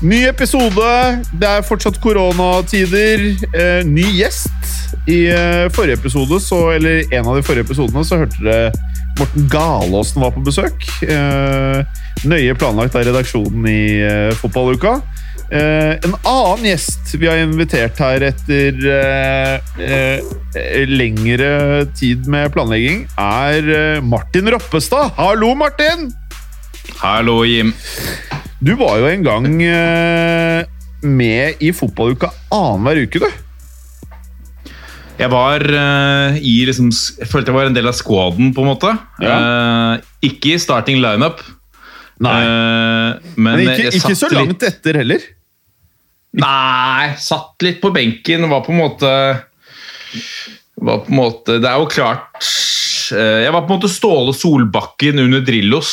Ny episode. Det er fortsatt koronatider. Eh, ny gjest. I eh, forrige episode, så, eller en av de forrige episodene, så hørte dere Morten Galaasen var på besøk. Eh, nøye planlagt av redaksjonen i eh, Fotballuka. Eh, en annen gjest vi har invitert her etter eh, lengre tid med planlegging, er Martin Roppestad. Hallo, Martin! Hallo, Jim. Du var jo en gang eh, med i fotballuka annenhver uke, du. Jeg var uh, i liksom Jeg følte jeg var en del av squaden, på en måte. Eh, ikke i starting lineup. Nei. Uh, men Men ikke, ikke så langt litt, etter heller. Nei, satt litt på benken. Var på en måte Var på en måte Det er jo klart Jeg var på en måte Ståle Solbakken under Drillos.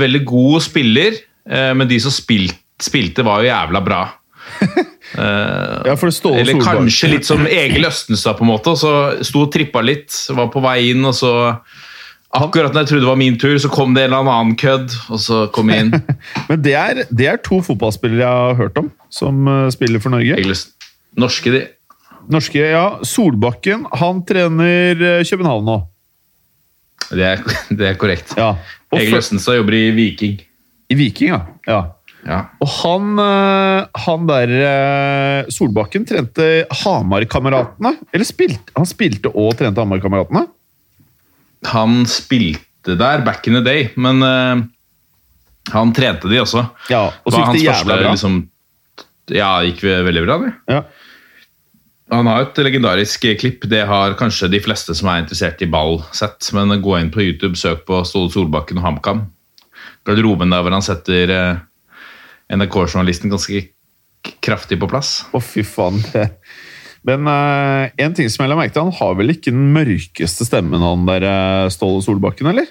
Veldig god spiller, men de som spilt, spilte, var jo jævla bra. Eh, Ja, for det står Eller Solbakken. kanskje litt som Egil Østenstad, på en måte. Så sto og trippa litt, var på vei inn, og så Akkurat når jeg trodde det var min tur, så kom det en eller annen kødd, og så kom jeg inn. Men det er, det er to fotballspillere jeg har hørt om som eh, spiller for Norge. Norske, de. Norske, ja. Solbakken han trener eh, København nå. Det er, det er korrekt. Ja. Egil Østenstad jobber i Viking. I Viking, ja. ja. Og han, eh, han der eh, Solbakken trente Hamar-kameratene. Eller spilte, han spilte og trente Hamar-kameratene? Han spilte der back in the day, men uh, han trente de også. Ja, og så gikk det jævla bra. Liksom, ja, det gikk veldig bra, det. Ja. Han har et legendarisk klipp. Det har kanskje de fleste som er interessert i ball, sett. Men gå inn på YouTube, søk på Ståle Solbakken og HamKam. Garderoben der hvor han setter eh, NRK-journalisten ganske kraftig på plass. Å, fy faen. Men eh, en ting som jeg la merke til, han har vel ikke den mørkeste stemmen, han der eh, Ståle Solbakken, eller?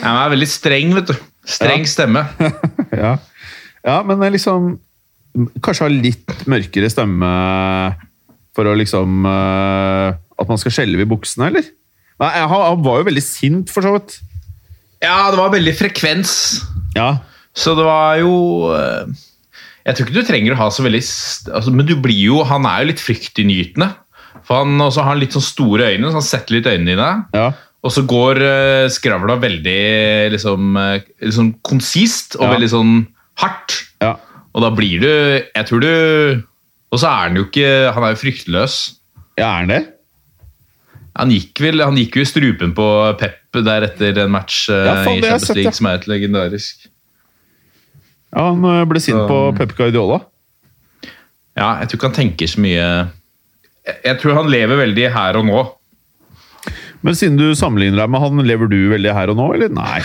Han er veldig streng, vet du. Streng Ja. stemme. Ja, ja men liksom Kanskje ha litt mørkere stemme for å liksom uh, At man skal skjelve i buksene, eller? Nei, han, han var jo veldig sint, for så vidt. Ja, det var veldig frekvens. Ja. Så det var jo eh, Jeg tror ikke du trenger å ha så veldig altså, Men du blir jo Han er jo litt fryktinngytende. For han også har litt sånn store øyne, så han setter litt øynene dine. ja. Og så går uh, skravla veldig liksom, liksom konsist og Ja. veldig sånn hardt. ja. Og da blir du Jeg tror du Og så er han jo ikke Han er jo fryktløs. Ja, er han det? Han gikk vel, han gikk jo i strupen på Pep der etter en match eh, Ja, faen, i Champions League, som er et legendarisk Ja, Han eh, ble sint på Pep Guardiola. Ja, jeg tror ikke han tenker så mye jeg tror han lever veldig her og nå. Men siden du sammenligner deg med han, lever du veldig her og nå, eller? Nei.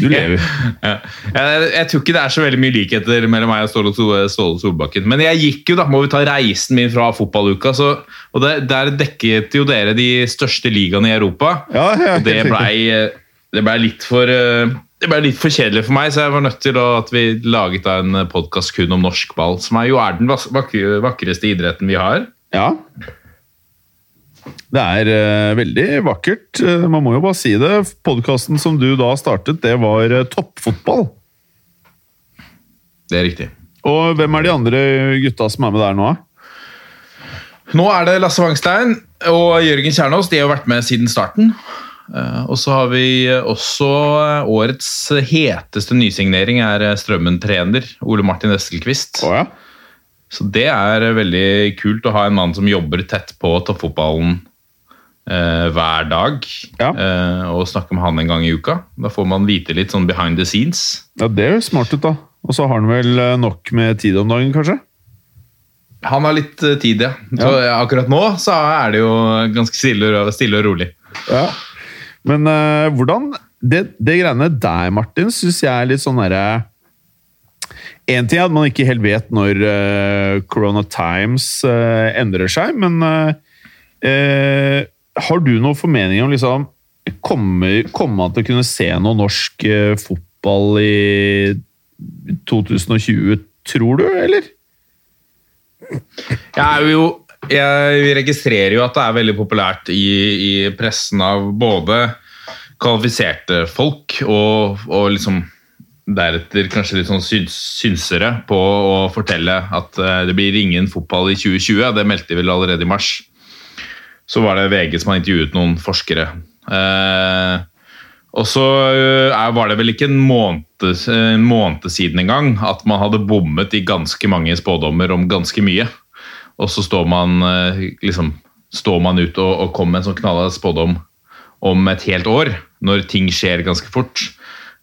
Du lever. Ja. Jeg, jeg tror ikke det er så veldig mye likheter mellom meg og Ståle, Sol- Ståle Solbakken. Men jeg gikk jo, da, må vi ta reisen min fra fotballuka, så, og det, der dekket jo dere de største ligaene i Europa. Ja, ja, Og det blei det ble litt for eh, det ble litt for kjedelig for meg, så jeg var nødt til at vi laget en podkast kun om norsk ball, som er jo er den vakre, vakreste idretten vi har. Ja. Det er uh, veldig vakkert. Eh, man må jo bare si det. Podkasten som du da startet, det var eh, toppfotball. Det er riktig. Og hvem er de andre gutta som er med der nå? Nå er det Lasse Wangstein og Jørgen Kjernås. De har jo vært med siden starten. Og så har vi også årets heteste nysignering er Strømmen-trener Ole Martin Estelquist. Oh, ja. Så det er eh, veldig kult å ha en mann som jobber tett på toppfotballen eh, hver dag. Ja. Eh, og snakke med han en gang i uka. Da får man vite litt sånn behind the scenes. ja, det høres smart ut, da. Og så har han vel eh, nok med tid om dagen, kanskje? Han har litt eh, tid, ja. Så ja. akkurat nå så er det jo ganske stille og, stille og rolig. Ja. Men eh, hvordan Det, det greiene der, Martin, syns jeg er litt sånn derre Én ting er at man ikke helt vet når uh, Corona Times uh, endrer seg, men uh, har du noen formening om liksom Kommer, kommer man til å kunne se noe norsk fotball i 2020, tror du, eller? Jeg er jo jeg registrerer jo at det er veldig populært i, i pressen av både kvalifiserte folk og, og liksom deretter kanskje litt sånn synsere på å fortelle at eh, det blir ingen fotball i 2020. Det meldte de vel allerede i mars. Så var det VG som har intervjuet noen forskere. Eh, og så eh, var det vel ikke en måned, en måned siden engang at man hadde bommet i ganske mange spådommer om ganske mye. Og så står man eh, liksom står man ut og, og kommer med en sånn knallhard spådom om et helt år, når ting skjer ganske fort.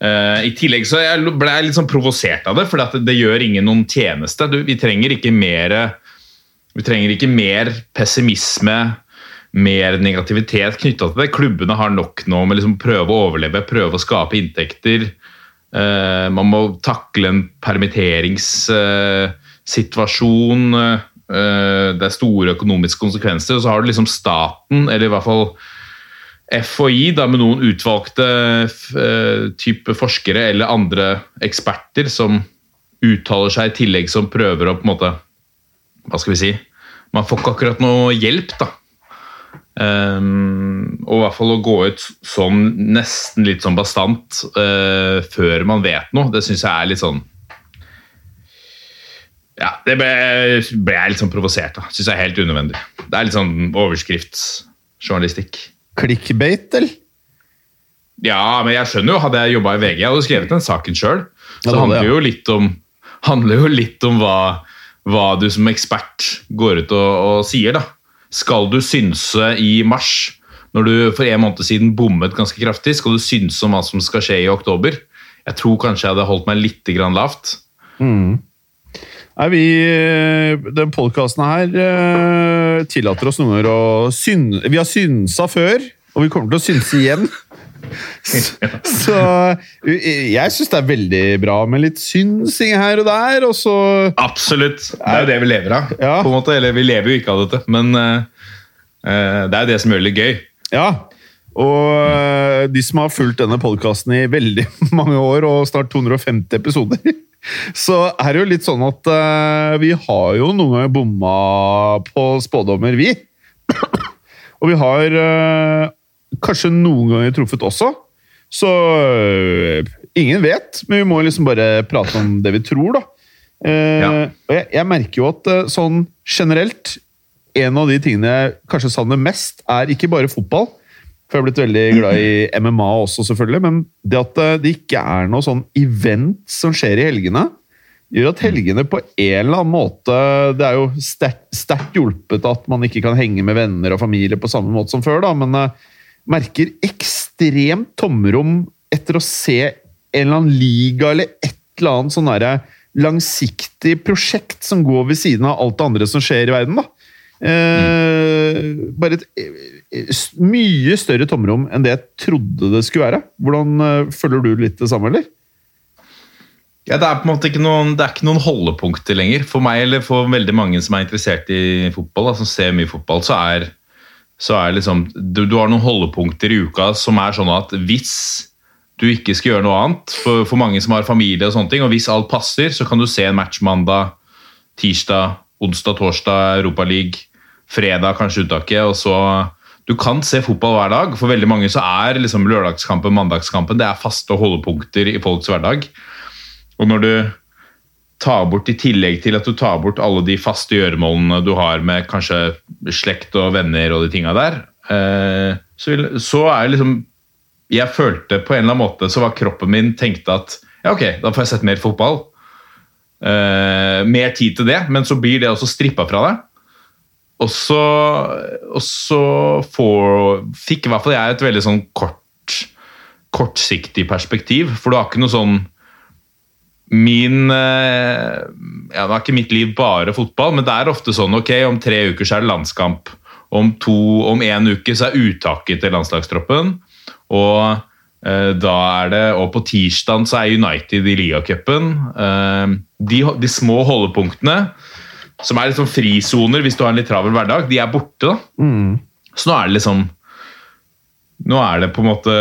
Uh, I tillegg så ble jeg litt sånn provosert av det, for det, det gjør ingen noen tjeneste. Du, vi trenger mer vi trenger ikke mer pessimisme, mer negativitet knytta til det. Klubbene har nok nå med liksom prøve å overleve, prøve å skape inntekter. Uh, man må takle en permitteringssituasjon. Uh, det er store økonomiske konsekvenser. Og så har du liksom staten, eller i hvert fall FHI, da, med noen utvalgte uh, type forskere eller andre eksperter som uttaler seg i tillegg som prøver å på en måte Hva skal vi si? Man får ikke akkurat noe hjelp, da. Um, og i hvert fall å gå ut sånn nesten litt sånn bastant uh, før man vet noe, det syns jeg er litt sånn Ja, det ble, ble jeg litt sånn provosert av. Syns jeg er helt unødvendig. Det er litt sånn overskriftsjournalistikk. Clickbait, eller? Ja, men jeg skjønner jo. Hadde jeg jobba i VG, jeg hadde skrevet den saken sjøl. Så det handler jo litt om, jo litt om hva, hva, du som ekspert går ut og, og, sier. da. Skal du synse i mars, når du for en måned siden bommet ganske kraftig, skal du synse om hva som skal skje i oktober? Jeg tror kanskje jeg hadde holdt meg litt lavt. Mm. Nei, vi, Den podkasten her uh, tillater oss noen ganger å synse Vi har synsa før, og vi kommer til å synse igjen. så jeg syns det er veldig bra med litt synsing her og der, og så Absolutt. Det er jo det vi lever av. Ja. på en måte, Eller vi lever jo ikke av dette, men uh, uh, det er det som gjør det litt gøy. Ja, og de som har fulgt denne podkasten i veldig mange år, og snart 250 episoder så er det jo litt sånn at uh, vi har jo noen ganger bomma på spådommer, vi. og vi har uh, kanskje noen ganger truffet også. Så uh, ingen vet, men vi må liksom bare prate om det vi tror, da. Ja. Og jeg, jeg, merker jo at sånn generelt En av de tingene jeg kanskje savner mest, er ikke bare fotball. For jeg har blitt veldig glad i MMA også, selvfølgelig. Men det at det ikke er noe sånn event som skjer i helgene, gjør at helgene på en eller annen måte Det er jo sterkt hjulpet at man ikke kan henge med venner og familie på samme måte som før, da, men jeg merker ekstremt tomrom etter å se en eller annen liga eller et eller annet sånn derre langsiktig prosjekt som går ved siden av alt det andre som skjer i verden. da. Eh, bare et eh, mye større tomrom enn det jeg trodde det skulle være. Hvordan følger du litt det samme, eller? Ja, Det er på en måte ikke noen, ikke noen holdepunkter lenger. For meg eller for veldig mange som er interessert i fotball, da, som ser mye fotball, så er, så er liksom du, du, har noen holdepunkter i uka som er sånn at hvis du ikke skal gjøre noe annet, for, for mange som har familie og sånne ting, og hvis alt passer, så kan du se en match mandag, tirsdag, onsdag, torsdag, Europaliga fredag kanskje uttaket, og så Du kan se fotball hver dag. For veldig mange så er liksom lørdagskampen, mandagskampen det er faste holdepunkter i folks hverdag. Og når du tar bort, i tillegg til at du tar bort alle de faste gjøremålene du har med kanskje slekt og venner og de tinga der, eh, så, vil, så er liksom Jeg følte på en eller annen måte så var kroppen min tenkte at ja, ok, da får jeg sett mer fotball. Uh, mer tid til det, men så blir det også strippa fra deg. Og så, og så får, fikk i hvert fall jeg et veldig sånn kort, kortsiktig perspektiv. For du har ikke noe sånn Min eh, ja, det er ikke mitt liv bare fotball, men det er ofte sånn ok, om tre uker så er det landskamp. Om, to, om en uke så er uttaket til landslagstroppen. Og Eh, Da er det, og på tirsdag så er United i ligacupen. Eh, De, de små holdepunktene, som er liksom frisoner hvis du har en litt travel hverdag, de er borte. da. Så nå er det liksom Nå er det på en måte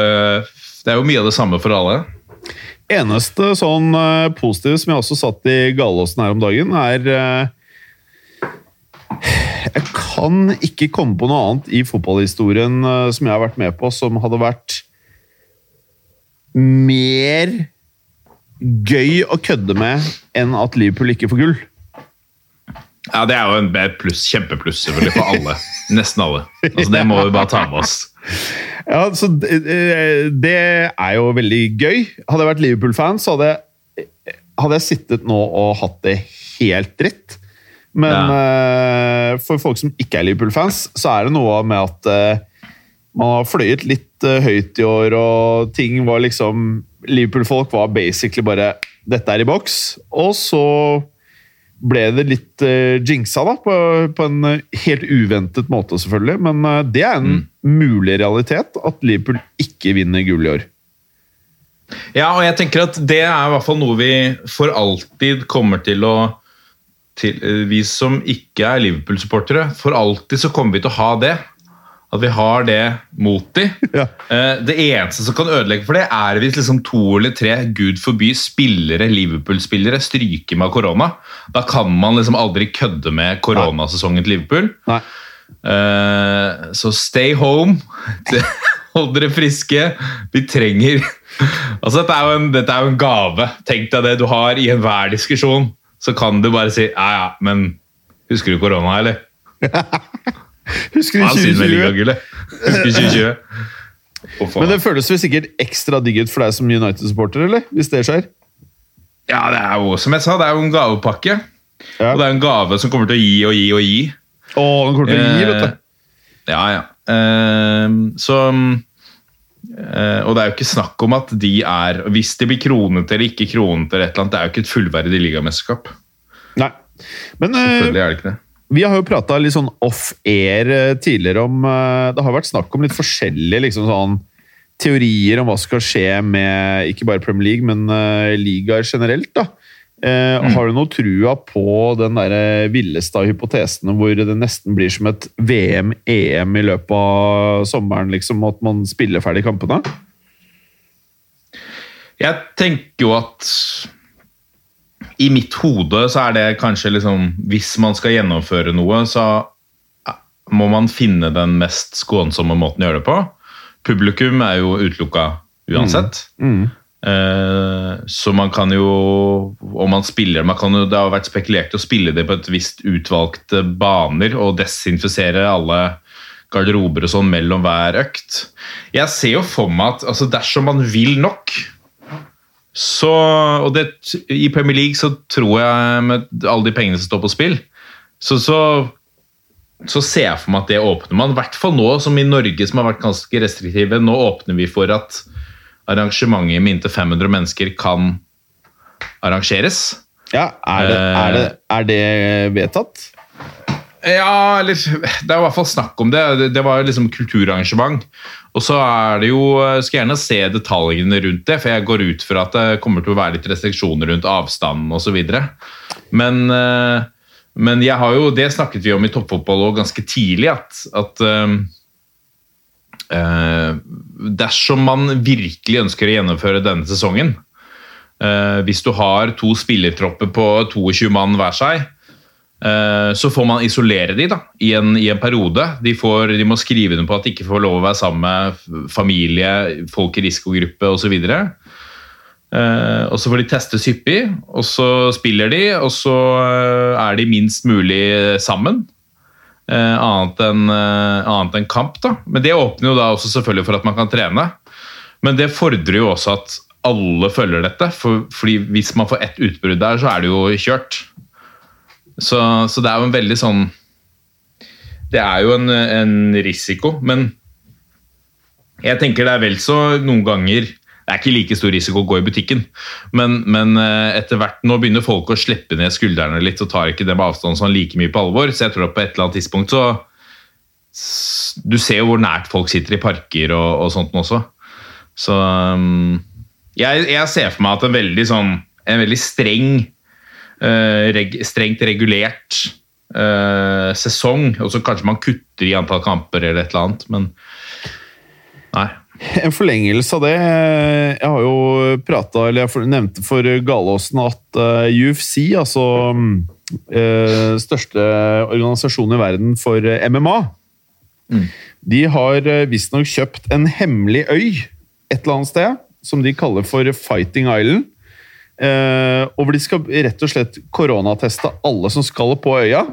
Det er jo mye av det samme for alle. Eneste sånn uh, positive som jeg også satt i Galåsen her om dagen, er uh, Jeg kan ikke komme på noe annet i fotballhistorien uh, som jeg har vært med på, som hadde vært mer gøy å kødde med enn at Liverpool ikke får gull. Ja, Det er jo en pluss, kjempepluss selvfølgelig for alle. Nesten alle. Altså, Det må vi bare ta med oss. Ja, så det, eh, det er jo veldig gøy. Hadde jeg vært Liverpool-fan, så hadde jeg, hadde jeg sittet nå og hatt det helt dritt. Men eh, for folk som ikke er Liverpool-fans, så er det noe med at uh, man har fløyet litt uh, høyt i år, og ting var liksom Liverpool-folk var basically bare 'Dette er i boks'. Og så ble det litt uh, jinxa, da, på, på en eh, helt uventet måte, selvfølgelig. Men uh, det er en mulig realitet, at Liverpool ikke vinner gull i år. Ja, og jeg tenker at det er i hvert fall noe vi for alltid kommer til å til, Vi som ikke er Liverpool-supportere, for alltid så kommer vi til å ha det. At vi har det mot de. Ja. Eh, Det eneste som kan ødelegge for det, er hvis liksom to eller tre, gud forby, spillere, Liverpool-spillere stryker med korona. Da kan man liksom aldri kødde med koronasesongen til Liverpool. Nei. Eh, så stay home. Hold dere friske. Vi trenger Altså, dette er, jo en, dette er jo en gave. Tenk deg det du har i enhver diskusjon. Så kan du bare si ja, ja, men husker du korona, eller? Husker du Ja, siden med 2020? Husker 2020. Å. Men det føles vel sikkert ekstra digg ut for deg som United-supporter, eller? Hvis det skjer? Ja, det er jo som jeg sa, det er jo en gavepakke. Ja. Og det er en gave som kommer til å gi og gi og gi. Å, den kommer til å gi, vet du. Eh, Ja, ja. Uh, så uh, Og det er jo ikke snakk om at de er Hvis de blir kronet eller ikke kronet, eller et eller annet, det er jo ikke et fullverdig ligamesterskap. Nei. Men eh, Selvfølgelig er det ikke det. Vi har jo prata litt sånn off-air eh, tidligere om eh, Det har vært snakk om litt forskjellige liksom sånn teorier om hva som skal skje med ikke bare Premier League, men uh, ligaer generelt. da. Eh, Har du noe trua på den der villeste av hypotesene hvor det nesten blir som et VM-EM i løpet av sommeren, liksom, at man spiller ferdig kampene? Jeg tenker jo at i mitt hode så er det kanskje liksom Hvis man skal gjennomføre noe, så må man finne den mest skånsomme måten å gjøre det på. Publikum er jo utelukka uansett. Eh, så man kan jo Om man spiller man kan jo, Det har vært spekulert i å spille det på et visst utvalgte baner og desinfisere alle garderober og sånn mellom hver økt. Jeg ser jo for meg at altså dersom man vil nok så, og det, I Premier League så tror jeg, med alle de pengene som står på spill, så, så, så ser jeg for meg at det åpner man. I hvert fall nå, som i Norge, som har vært ganske restriktive. Nå åpner vi for at arrangementer med inntil 500 mennesker kan arrangeres. Ja, er det, er det, er det vedtatt? Ja, eller Det er i hvert fall snakk om det. Det, var jo liksom kulturarrangement. Og så er det jo Skal gjerne se detaljene rundt det, for jeg går ut fra at det kommer til å være litt restriksjoner rundt avstanden osv. Men, eh, men jeg har jo Det snakket vi om i toppfotball også ganske tidlig, at, at eh, eh, dersom man virkelig ønsker å gjennomføre denne sesongen uh, Hvis du har to spillertropper på 22 mann hver seg, Eh, så får man isolere de da, i en, i en periode. De, får, de må skrive dem på at de ikke får lov å være sammen med familie, folk i risikogruppe osv. Uh, og så får de testes hyppig, og så spiller de, og så eh, er de minst mulig sammen. Eh, annet enn annet enn kamp, da. Men det åpner jo da også selvfølgelig for at man kan trene. Men det fordrer jo også at alle følger dette, for, fordi hvis man får ett utbrudd der, så er det jo kjørt. Så, så det er jo en veldig sånn Det er jo en, en risiko, men jeg tenker det er vel så noen ganger Det er ikke like stor risiko å gå i butikken, men, men eh, etter hvert nå begynner folk å slippe ned skuldrene litt og tar ikke det med avstand sånn like mye på alvor. Så jeg tror at på et eller annet tidspunkt så Du ser jo hvor nært folk sitter i parker og, og sånt også. Så um, jeg, jeg ser for meg at en veldig sånn En veldig streng, reg, strengt regulert eh, sesong, og så kanskje man kutter i antall kamper eller et eller annet, men Nei. En forlengelse av det Jeg har jo prata, eller jeg nevnte for Galåsen at eh, UFC, altså uh, største organisasjon i verden for MMA, MMA, de har visstnok kjøpt en hemmelig øy et eller annet sted, som de kaller for Fighting Island. Eh, og hvor de skal rett og slett koronateste alle som skal på øya.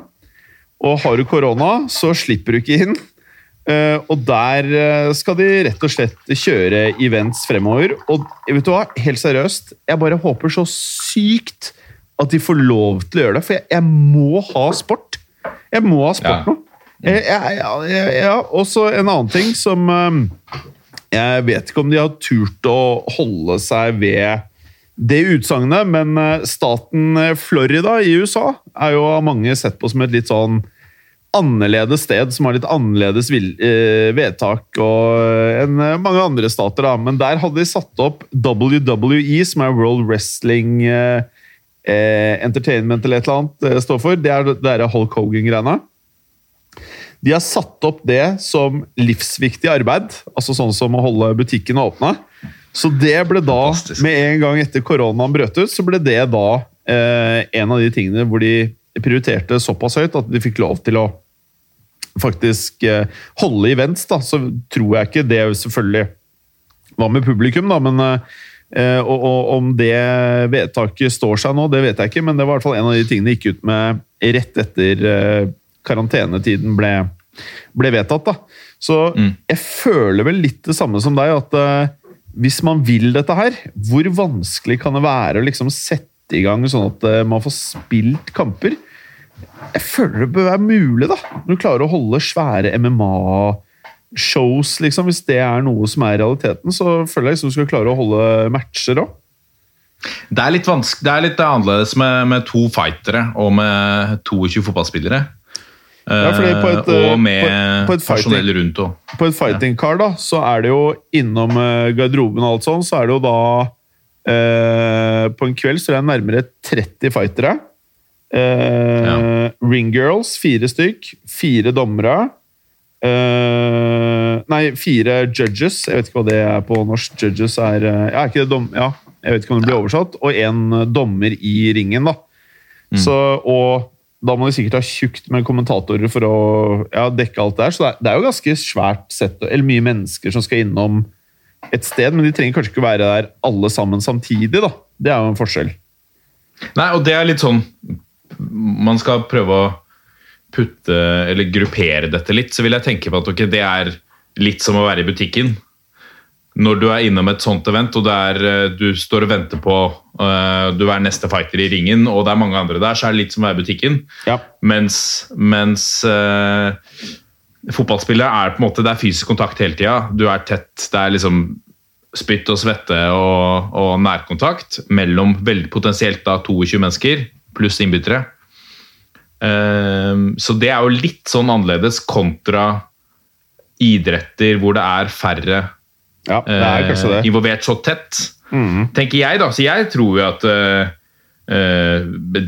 Og har du korona, så slipper du ikke inn. Eh, og der eh, skal de rett og slett kjøre events fremover. Og vet du hva, helt seriøst, jeg bare håper så sykt at de får lov til å gjøre det. For jeg, jeg må ha sport. Jeg må ha sport Ja. nå. Ja, og så en annen ting som eh, Jeg vet ikke om de har turt å holde seg ved det utsagnet, men eh, staten eh, Florida i USA er jo av mange sett på som et litt sånn annerledes sted, som har litt annerledes eh, vedtak og, enn mange andre stater. da. Men der hadde de satt opp WWE, som er World Wrestling Entertainment eller et eller annet det står for. Det er det Hulk Hogan-greiene. De har satt opp det som livsviktig arbeid, altså sånn som å holde butikkene åpne. Så det ble da, Fantastisk. med en gang etter koronaen brøt ut, så ble det da eh, en av de tingene hvor de prioriterte såpass høyt at de fikk lov til å faktisk eh, holde events. da, Så tror jeg ikke det selvfølgelig var med publikum, da, men eh, og, og om det vedtaket står seg nå, det vet jeg ikke, men det var i hvert fall en av de tingene de gikk ut med rett etter eh, karantenetiden ble, ble vedtatt. da. Så jeg føler vel litt det samme som deg, at eh, hvis man vil dette her, hvor vanskelig kan det være å liksom sette i gang sånn at eh, man får spilt kamper? Jeg føler det bør være mulig, da. Når du klarer å holde svære MMA-shows, liksom. Hvis det er noe som er realiteten, så føler jeg liksom du skal klare å holde matcher òg. Det er litt, vanskelig, det er litt annerledes med, med to fightere og med 22 fotballspillere. Ja, fordi på et, Eh, eh, og med på- på et personell rundt òg. På et fighting car, da, så er det jo innom eh, garderoben og alt sånn, så er det jo da eh, På en kveld så er det nærmere 30 fightere. Eh, Ja. Ringgirls, fire stykk. Fire dommere. Eh, nei, fire judges. Jeg vet ikke hva det er på norsk. Judges er eh, Ja, er det dom... Ja, jeg vet ikke om det blir oversatt. Og én dommer i ringen, da. Så, og da må de sikkert ha tjukt med kommentatorer for å ja, dekke alt det her. Så det er, det er jo ganske svært sett, eller mye mennesker som skal innom et sted, men de trenger kanskje ikke være der alle sammen samtidig, da. Det er jo en forskjell. Nei, og det er litt sånn Man skal prøve å putte Eller gruppere dette litt, så vil jeg tenke på at okay, det er litt som å være i butikken. Når du er innom et sånt event, og er, eh, du står og venter på uh, Du er neste fighter i ringen, og det er mange andre der, så er det litt som å være i butikken. Ja. Mens, mens uh, fotballspillet er på en måte Det er fysisk kontakt hele tida. Du er tett. Det er liksom spytt og svette og, og nærkontakt mellom vel, potensielt da 22 mennesker pluss innbyttere. Uh, så det er jo litt sånn annerledes kontra idretter hvor det er færre Ja, det er kanskje eh, det. involvert så tett. Mm. Tenker jeg, da. Så jeg tror jo at eh,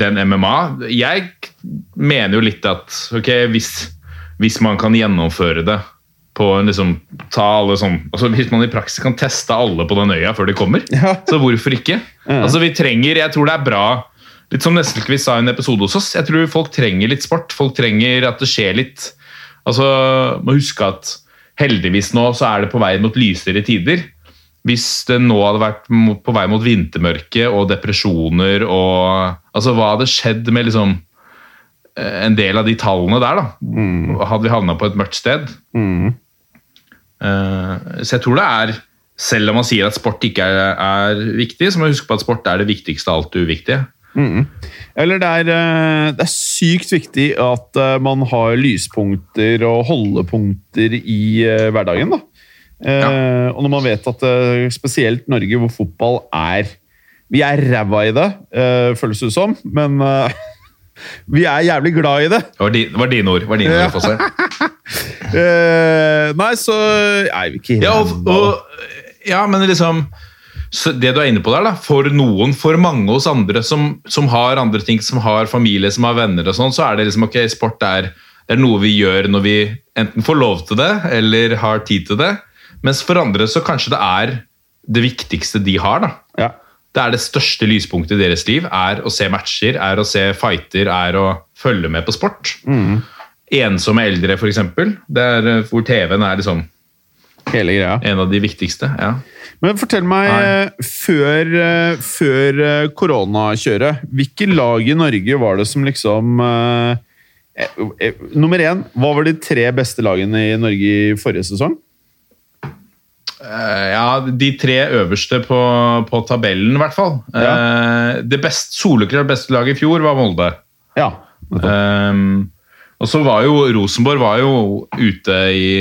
den MMA Jeg mener jo litt at ok, hvis, hvis man kan gjennomføre det på en liksom ta alle sånn, altså Hvis man i praksis kan teste alle på den øya før de kommer, Ja. så hvorfor ikke? Altså vi trenger, Jeg tror det er bra Litt som Nestelquist sa i en episode hos oss. Jeg tror folk trenger litt sport. Folk trenger at det skjer litt. Altså, må huske at heldigvis nå så er det på vei mot lysere tider. Hvis det nå hadde vært på vei mot vintermørke og depresjoner og Altså, hva hadde skjedd med liksom eh, en del av de tallene der, da? Hadde vi havna på et mørkt sted? Mhm. Eh, så jeg tror det er Selv om man sier at sport ikke er, er viktig, så må man huske på at sport er det viktigste av alt det uviktige. Eller det er, eh, det er sykt viktig at eh, man har lyspunkter og holdepunkter i eh, hverdagen. da. Eh, Og når man vet at spesielt Norge, hvor fotball er Vi er ræva i det, eh, føles det som, men vi er jævlig glad i det. Det var, di, var dine ord. Var dine Ja. ord. Eh, nei, så er vi ikke ikke Ja, og, ræva. og Ja, men liksom Det du er inne på der, da, for noen, for mange hos andre som, som har andre ting, som har familie, som har venner og sånn, så er det liksom ok, sport er, det er noe vi gjør når vi enten får lov til det, eller har tid til det. Mens for andre så kanskje det er det viktigste de har, da. Ja. Det er det største lyspunktet i deres liv, er å se matcher, er å se fighter, er å følge med på sport. Ensomme eldre, for eksempel, det er eh, hvor TV-en er liksom Hele greia. en av de viktigste. ja. Men fortell meg, Nei. eh, før, eh, før eh, koronakjøret, hvilke lag i Norge var det som liksom eh, eh, Nummer én, hva var de tre beste lagene i Norge i forrige sesong? Uh, ja, de tre øverste på, på tabellen, i hvert fall. Eh, det best, soleklart beste laget i fjor var Molde. Ja. Um, og så var jo Rosenborg var jo ute i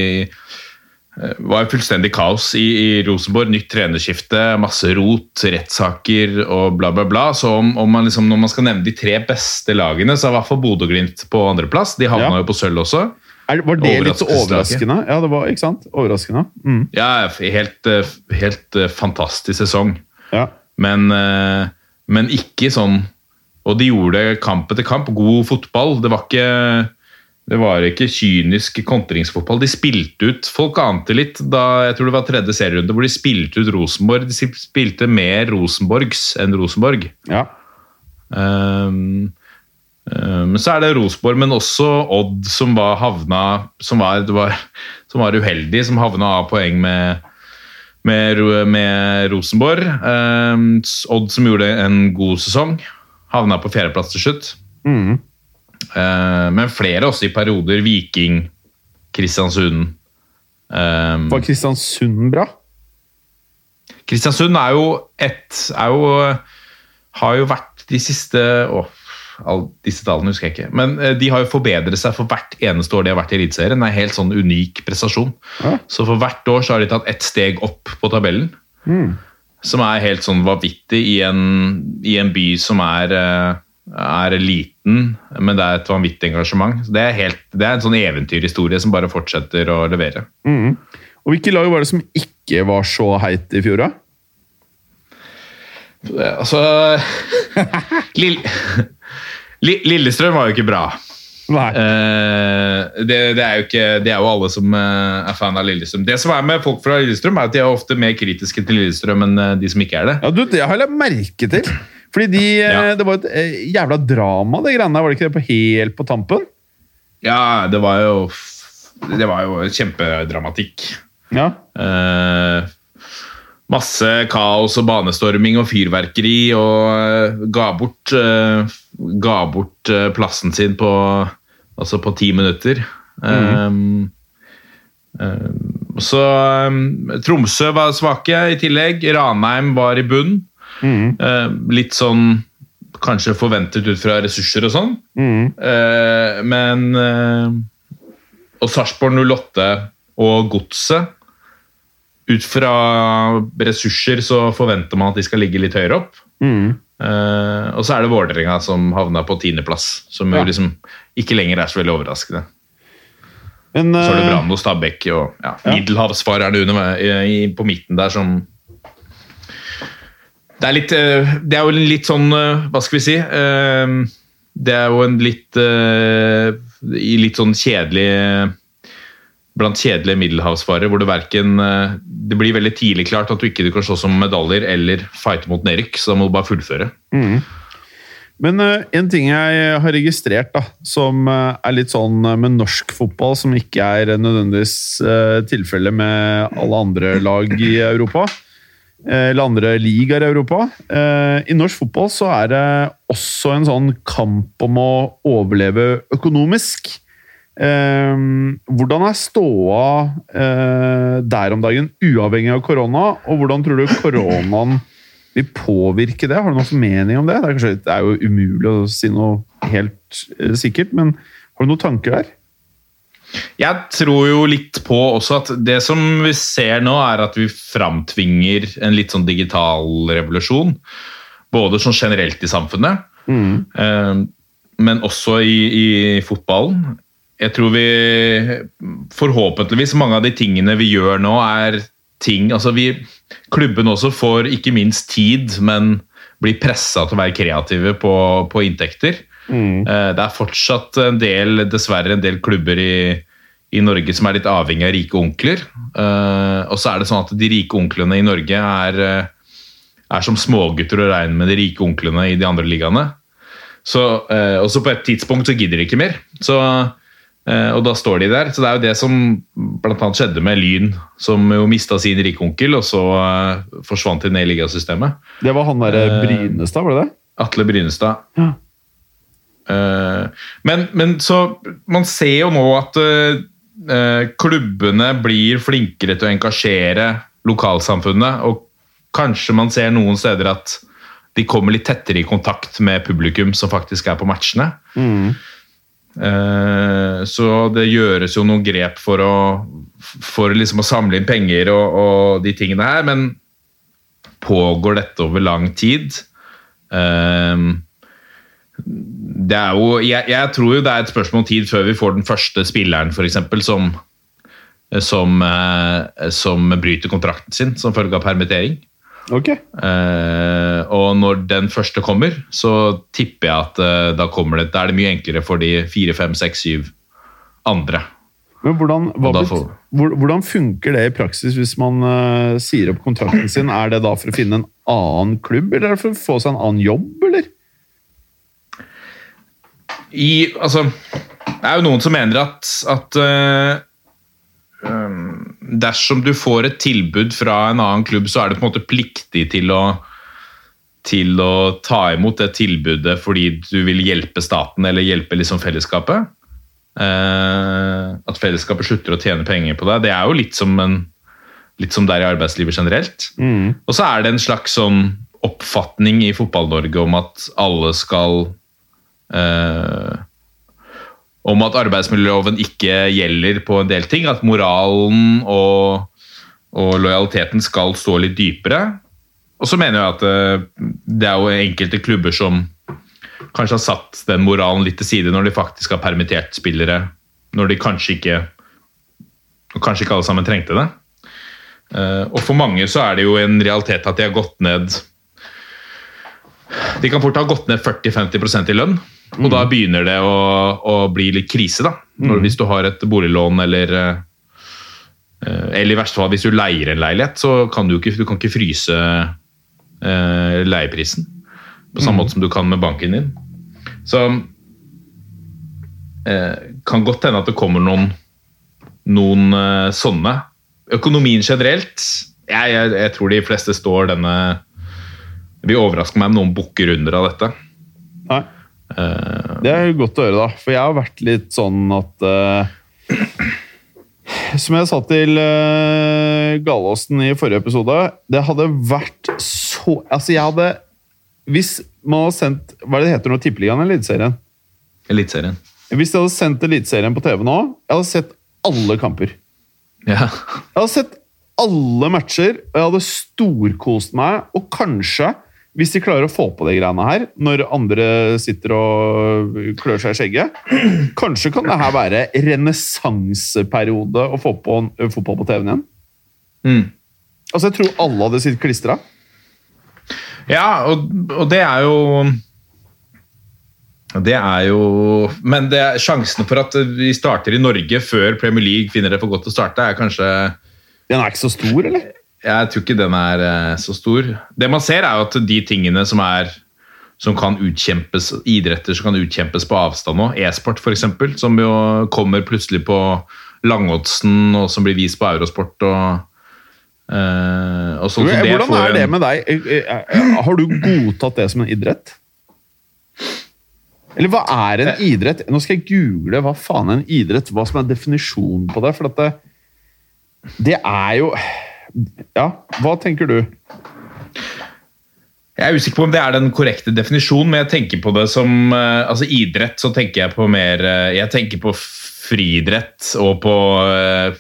var jo fullstendig kaos i, i Rosenborg. Nytt trenerskifte, masse rot, rettssaker og bla, bla, bla. Så om, om man liksom, når man skal nevne de tre beste lagene, så er i hvert fall Bodø-Glimt på andreplass. De havna Ja. jo på sølv også. Er, var det litt overraskende? Ja, det var, ikke sant? Overraskende. Mm. Ja, helt, eh, helt eh, fantastisk sesong. Ja. Men, eh, men ikke sånn Og de gjorde kamp etter kamp. God fotball. Det var ikke det var ikke kynisk kontringsfotball. De spilte ut Folk ante litt da jeg tror det var tredje serierunde hvor de spilte ut Rosenborg. De spilte mer Rosenborgs enn Rosenborg. ja. Um, um, men så er det Rosenborg, men også Odd som var havna Som var, var, som var uheldig, som havna av poeng med, med, med Rosenborg. Um, Odd som gjorde en god sesong. Havna på fjerdeplass til slutt. Mm. Uh, men flere også i perioder. Viking, Kristiansund. Um, Var Kristiansund bra? Kristiansund er jo et er jo, Har jo vært de siste Å, disse tallene husker jeg ikke. Men eh, de har jo forbedret seg for hvert eneste år de har vært i Eliteserien. Det er en helt sånn unik prestasjon. Ja. Så for hvert år så har de tatt ett steg opp på tabellen. Mm. Som er helt sånn vanvittig i en, i en by som er, eh, er liten, men det er et vanvittig engasjement. Så det, er helt, det er en sånn eventyrhistorie som bare fortsetter å levere. Mm. Og hvilke lag var det som ikke var så heit i fjor, da? Altså Lill, Lillestrøm var jo ikke bra. Eh, det, det, er jo ikke, det er jo alle som eh, er fan av Lillestrøm. Det som er med folk fra Lillestrøm, er at de er ofte mer kritiske til Lillestrøm enn eh, de som ikke er det. Ja, du, Det har jeg merke til. Fordi de, eh, Ja. det var et eh, jævla drama, det greiene der. Var det ikke det på helt på tampen? Ja, det var jo Det var jo kjempedramatikk. Ja. Eh, masse kaos og banestorming og fyrverkeri, og eh, ga bort, eh, ga bort plassen sin på, altså på ti minutter. Mm. eh, så Tromsø var svake i tillegg. Ranheim var i bunn. Mm. Eh, litt sånn kanskje forventet ut fra ressurser og sånn. Mm. Eh, men eh, Og Sarpsborg 08 og Godset Ut fra ressurser så forventer man at de skal ligge litt høyere opp. Mm. Og så er det Vålerenga som havna på tiendeplass, som Ja. jo liksom ikke lenger er så veldig overraskende. Men Så er det Brann og Stabæk og ja, middelhavsfarerne på midten der som det er, litt, eh, det er jo en litt sånn eh, Hva skal vi si? eh, Det er jo en litt I litt sånn kjedelig Blant kjedelige middelhavsfarere hvor det verken Det blir veldig tidlig klart at du ikke kan slåss om medaljer eller fighte mot nedrykk, så da må du bare fullføre. Men eh, en ting jeg har registrert, da, som er litt sånn med norsk fotball, som ikke er nødvendigvis tilfellet med alle andre lag i Europa, eller andre ligaer i Europa eh, I norsk fotball så er det også en sånn kamp om å overleve økonomisk. Eh, hvordan er ståa eh, der om dagen, uavhengig av korona, og hvordan tror du koronaen vil påvirke det? Har du noen mening om det? Det er, kanskje, det er jo umulig å si noe helt eh, sikkert, men har du noen tanker der? Jeg tror jo litt på også at det som vi ser nå, er at vi framtvinger en litt sånn digital revolusjon. Både sånn generelt i samfunnet, mm. men også i, i fotballen. Jeg tror vi Forhåpentligvis mange av de tingene vi gjør nå, er ting altså vi, Klubben også får ikke minst tid, men blir pressa til å være kreative på, på inntekter. Mm. Eh, Det er fortsatt en del, dessverre en del klubber i, i Norge som er litt avhengig av rike onkler. Eh, og så er det sånn at de rike onklene i Norge er, eh, er som smågutter å regne med de rike onklene i de andre ligaene. Så, eh, og så på et tidspunkt så gidder de ikke mer. Så, og da står de der. Så det er jo det som annet skjedde med Lyn, som jo mista sin rike onkel, og så forsvant de ned i ligasystemet. Det var han derre Brynestad, var det det? Atle Brynestad. Ja. Eh, men, men så Man ser jo nå at eh, eh, klubbene blir flinkere til å engasjere lokalsamfunnet, og kanskje man ser noen steder at de kommer litt tettere i kontakt med publikum som faktisk er på matchene. Mm. Så det gjøres jo noen grep for å, for liksom å samle inn penger og, og de tingene her, men pågår dette over lang tid? Eh, det er jo, jeg, jeg tror jo det er et spørsmål om tid før vi får den første spilleren for eksempel, som, som, eh, som bryter kontrakten sin som følge av permittering. Ok. Uh, og når den første kommer, så tipper jeg at uh, da, kommer det, da er det mye enklere for de fire, fem, seks, syv andre. Men hvordan, hva får- hvordan funker det i praksis hvis man uh, sier opp kontrakten sin? Er det da for å finne en annen klubb, eller er det for å få seg en annen jobb, eller? I, altså, det er jo noen som mener at, at uh, um, dersom du får et tilbud fra en annen klubb, så er du på en måte pliktig til å, til å ta imot det tilbudet fordi du vil hjelpe staten eller hjelpe liksom fellesskapet. Uh, at fellesskapet slutter å tjene penger på deg. Det er jo litt som, en, litt som det er i arbeidslivet generelt. Mm. Og så er det en slags sånn oppfatning i Fotball-Norge om at alle skal Om at arbeidsmiljøloven ikke gjelder på en del ting. At moralen og, og lojaliteten skal stå litt dypere. Og så mener jeg at eh, det er jo enkelte klubber som kanskje har satt den moralen litt til side når de faktisk har permittert spillere. Når de kanskje ikke Kanskje ikke alle sammen trengte det. Eh, og for mange så er det jo en realitet at de har gått ned De kan fort ha gått ned 40-50% i lønn, og da begynner det å, å bli litt krise. da. Når, Hvis du har et boliglån eller eh, Eller i verste fall hvis du leier en leilighet, så kan du ikke, du kan ikke fryse eh, leieprisen. På samme måte som du kan med banken din. Så eh, kan godt hende at det kommer noen, noen eh, sånne. Økonomien generelt jeg, jeg, jeg tror de fleste står denne Det vil overraske meg om noen bukker under av dette. Nei. Eh, Det er godt å høre, da. For jeg har vært litt sånn at uh, Som jeg sa til uh, Galåsen i forrige episode Det hadde vært så Altså, jeg hadde Hvis man hadde sendt Hva er det det heter nå? Tippeligaen eller Eliteserien? Eliteserien. Hvis de hadde sendt Eliteserien på TV nå, jeg hadde sett alle kamper. Ja. Jeg hadde sett alle matcher, og jeg hadde storkost meg. Og kanskje, hvis de klarer å få på de greiene her, når andre sitter og klør seg i skjegget Kanskje kan det her være renessanseperiode å få på en- fotball på TV-en igjen? Mm. Altså, Jeg tror alle hadde sittet klistra. Ja, og, og det er jo Det er jo Men det er sjansen for at vi starter i Norge før Premier League finner det for godt å starte, er kanskje Den er ikke så stor, eller? Jeg tror ikke den er eh, så stor. Det man ser, er jo at de tingene som er som kan utkjempes, idretter som kan utkjempes på avstand nå, e-sport f.eks., som jo kommer plutselig på Langoddsen, og som blir vist på Eurosport og, Uh, sånn. Så Hvordan er det med deg? Eh, Har du godtatt det som en idrett? Eller hva er en idrett? Nå skal jeg google hva faen er en idrett, hva som er definisjonen på det. For det, det er jo Ja, hva tenker du? Jeg er usikker på om det er den korrekte definisjonen, men jeg tenker på det som eh, altså idrett. Så tenker jeg på mer eh, Jeg tenker på friidrett og på eh,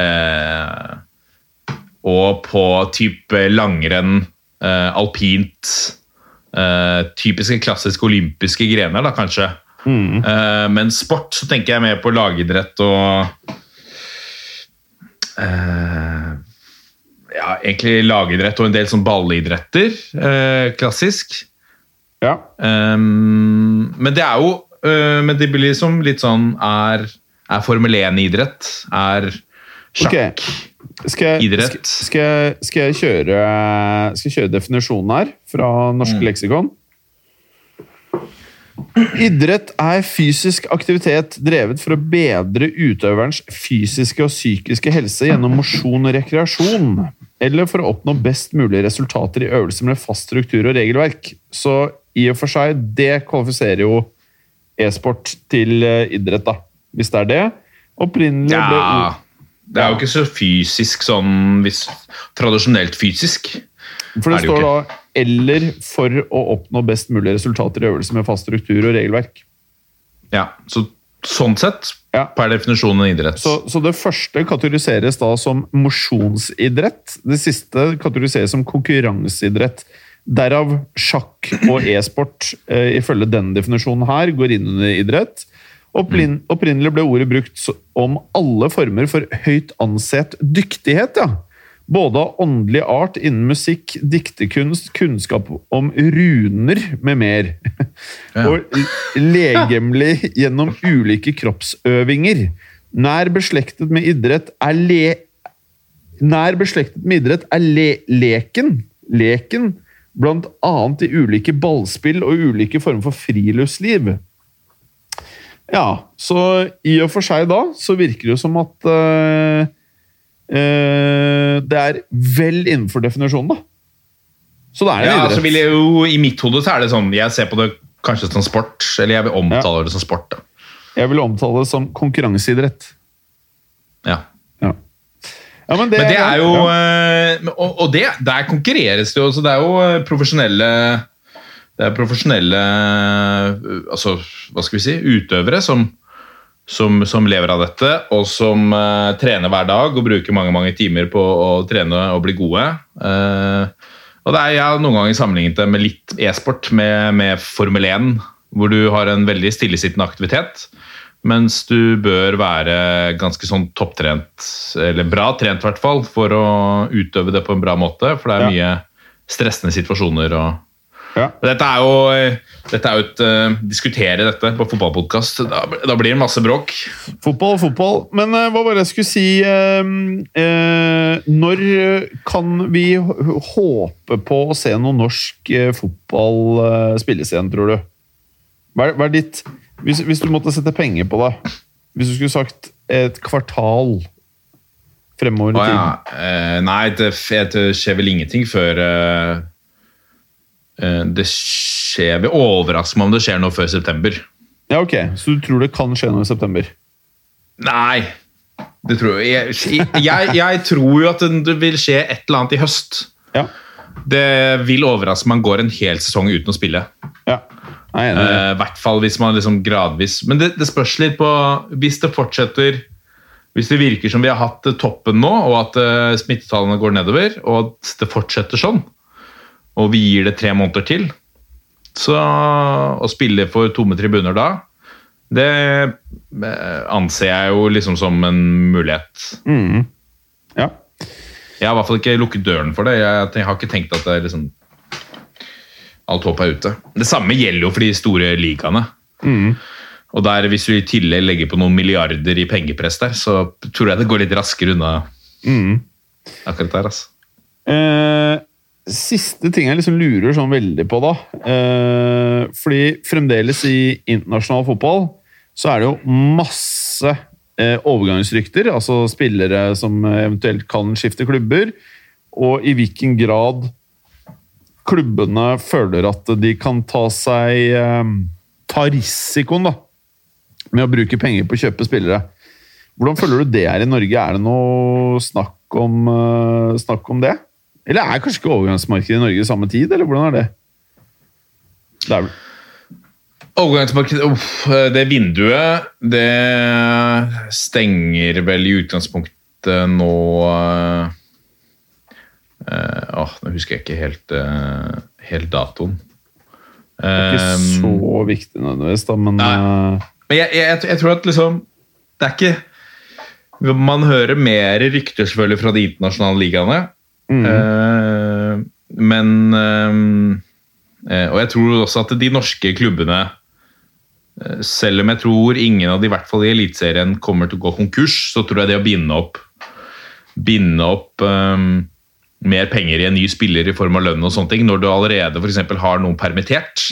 eh, Og på type langrenn, eh, alpint eh, Typiske klassiske olympiske grener, da, kanskje. Mm. men sport så tenker jeg mer på lagidrett og eh, ja, egentlig lagidrett og en del sånn ballidretter. Eh, klassisk. Ja. Um, men det er jo uh, Men det blir liksom litt sånn Er, er Formel 1-idrett? Er sjakk Skal jeg, Idrett. skal, skal, jeg, skal, kjøre, skal jeg kjøre definisjonen her fra Norsk Mm. leksikon? Idrett er fysisk aktivitet drevet for å bedre utøverens fysiske og psykiske helse gjennom mosjon og rekreasjon, eller for å oppnå best mulig resultater i øvelser med fast struktur og regelverk. Så i og for seg, det kvalifiserer jo e-sport til eh, idrett, da. Hvis det er det. Opprinnelig ble Ja, det er jo ikke så fysisk sånn hvis, Tradisjonelt fysisk. For det, det står da 'eller for å oppnå best mulig resultater i øvelser med fast struktur og regelverk'. Ja, så Sånn sett, Ja. per definisjon en idrett. Så, så det første kategoriseres da som mosjonsidrett. Det siste kategoriseres som konkurranseidrett. Derav sjakk og e-sport, eh, ifølge denne definisjonen her, går inn under idrett. Opprinn, opprinnelig ble ordet brukt om alle former for høyt ansett dyktighet, ja. Både av åndelig art innen musikk, diktekunst, kunnskap om runer med mer. Ja. Og legemlig gjennom ulike kroppsøvinger. Nær beslektet med idrett er le... Nær beslektet med idrett er le leken. Leken blant annet i ulike ballspill og ulike former for friluftsliv. Ja, så i og for seg da, så virker det jo som at eh, det er vel innenfor definisjonen, da. Så det er det ja, idrett. så vil jeg jo, I mitt hode så er det sånn Jeg ser på det kanskje som sport, eller jeg vil omtale det som sport. da. Jeg vil omtale det som konkurranseidrett. Ja. Ja. Ja, men det, Men det er jo ja. eh, Og, og det, der konkurreres det jo. Så det er jo eh, profesjonelle Det er profesjonelle eh, altså, hva skal vi si, utøvere som, som, som lever av dette, og som uh, trener hver dag og bruker mange mange timer på å trene og bli gode. Uh, og det er, Jeg har noen ganger sammenlignet det med litt e-sport, med, med Formel 1, hvor du har en veldig stillesittende aktivitet. Mens du bør være ganske sånn topptrent, eller bra trent i hvert fall, for å utøve det på en bra måte. For det er mye stressende situasjoner. og Ja. Dette er jo, dette er jo et uh, Diskutere dette på fotballpodkast, da, da blir det masse bråk. Fotball, fotball. Men uh, hva var det jeg skulle si uh, eh, Når kan vi håpe på å se noe norsk eh, fotball eh, spilles igjen, tror du? Hva er, hva er ditt hvis, hvis du måtte sette penger på det Hvis du skulle sagt et kvartal fremover i tiden ja. Eh, nei, det, det skjer vel ingenting før eh, eh, Det skjer vil overraske meg om det skjer noe før september. Ja, ok. Så du tror det kan skje noe i september? Nei, det tror jeg. Jeg, jeg, jeg tror jo at det vil skje et eller annet i høst. Ja. Det vil overraske om man går en hel sesong uten å spille. ja. I. Eh, I hvert fall hvis man liksom gradvis Men det, det spørs litt på Hvis det fortsetter Hvis det virker som vi har hatt eh, toppen nå, og at uh, smittetallene går nedover, og at det fortsetter sånn, og vi gir det tre måneder til, så å spille for tomme tribuner da, det eh, anser jeg jo liksom som en mulighet. Mm. Ja. Jeg har i hvert fall ikke lukket døren for det. Jeg, har ikke tenkt at det er liksom Alt håp er ute. Det samme gjelder jo for de store ligaene. Mm. Og der, hvis du i tillegg legger på noen milliarder i pengepress der, så tror jeg det går litt raskere unna Mm. akkurat der. altså. Eh, siste ting jeg liksom lurer sånn veldig på, da eh, Fordi fremdeles i internasjonal fotball så er det jo masse eh, overgangsrykter. Altså spillere som eventuelt kan skifte klubber. Og i hvilken grad klubbene føler at de kan ta seg eh, Ta risikoen, da. Med å bruke penger på å kjøpe spillere. Hvordan føler du det er i Norge? Er det noe snakk om, eh, snakk om det? Eller er kanskje ikke overgangsmarkedet i Norge i samme tid, eller hvordan er det? Det er vel Overgangsmarkedet uff, Det vinduet, det stenger vel i utgangspunktet nå eh, Åh, nå husker jeg ikke helt, eh, helt datoen. ikke Eh, så viktig nødvendigvis, da, men Nei. Men jeg, jeg, jeg tror at liksom Det er ikke Man hører mer rykter selvfølgelig fra de internasjonale ligaene. Eh, men eh, Og jeg tror også at de norske klubbene eh, Selv om jeg tror ingen av de, i hvert fall i Eliteserien, kommer til å gå konkurs, så tror jeg det å binde opp Binde opp um, mer penger i en ny spiller i form av lønn og sånne ting, når du allerede for eksempel har noen permittert,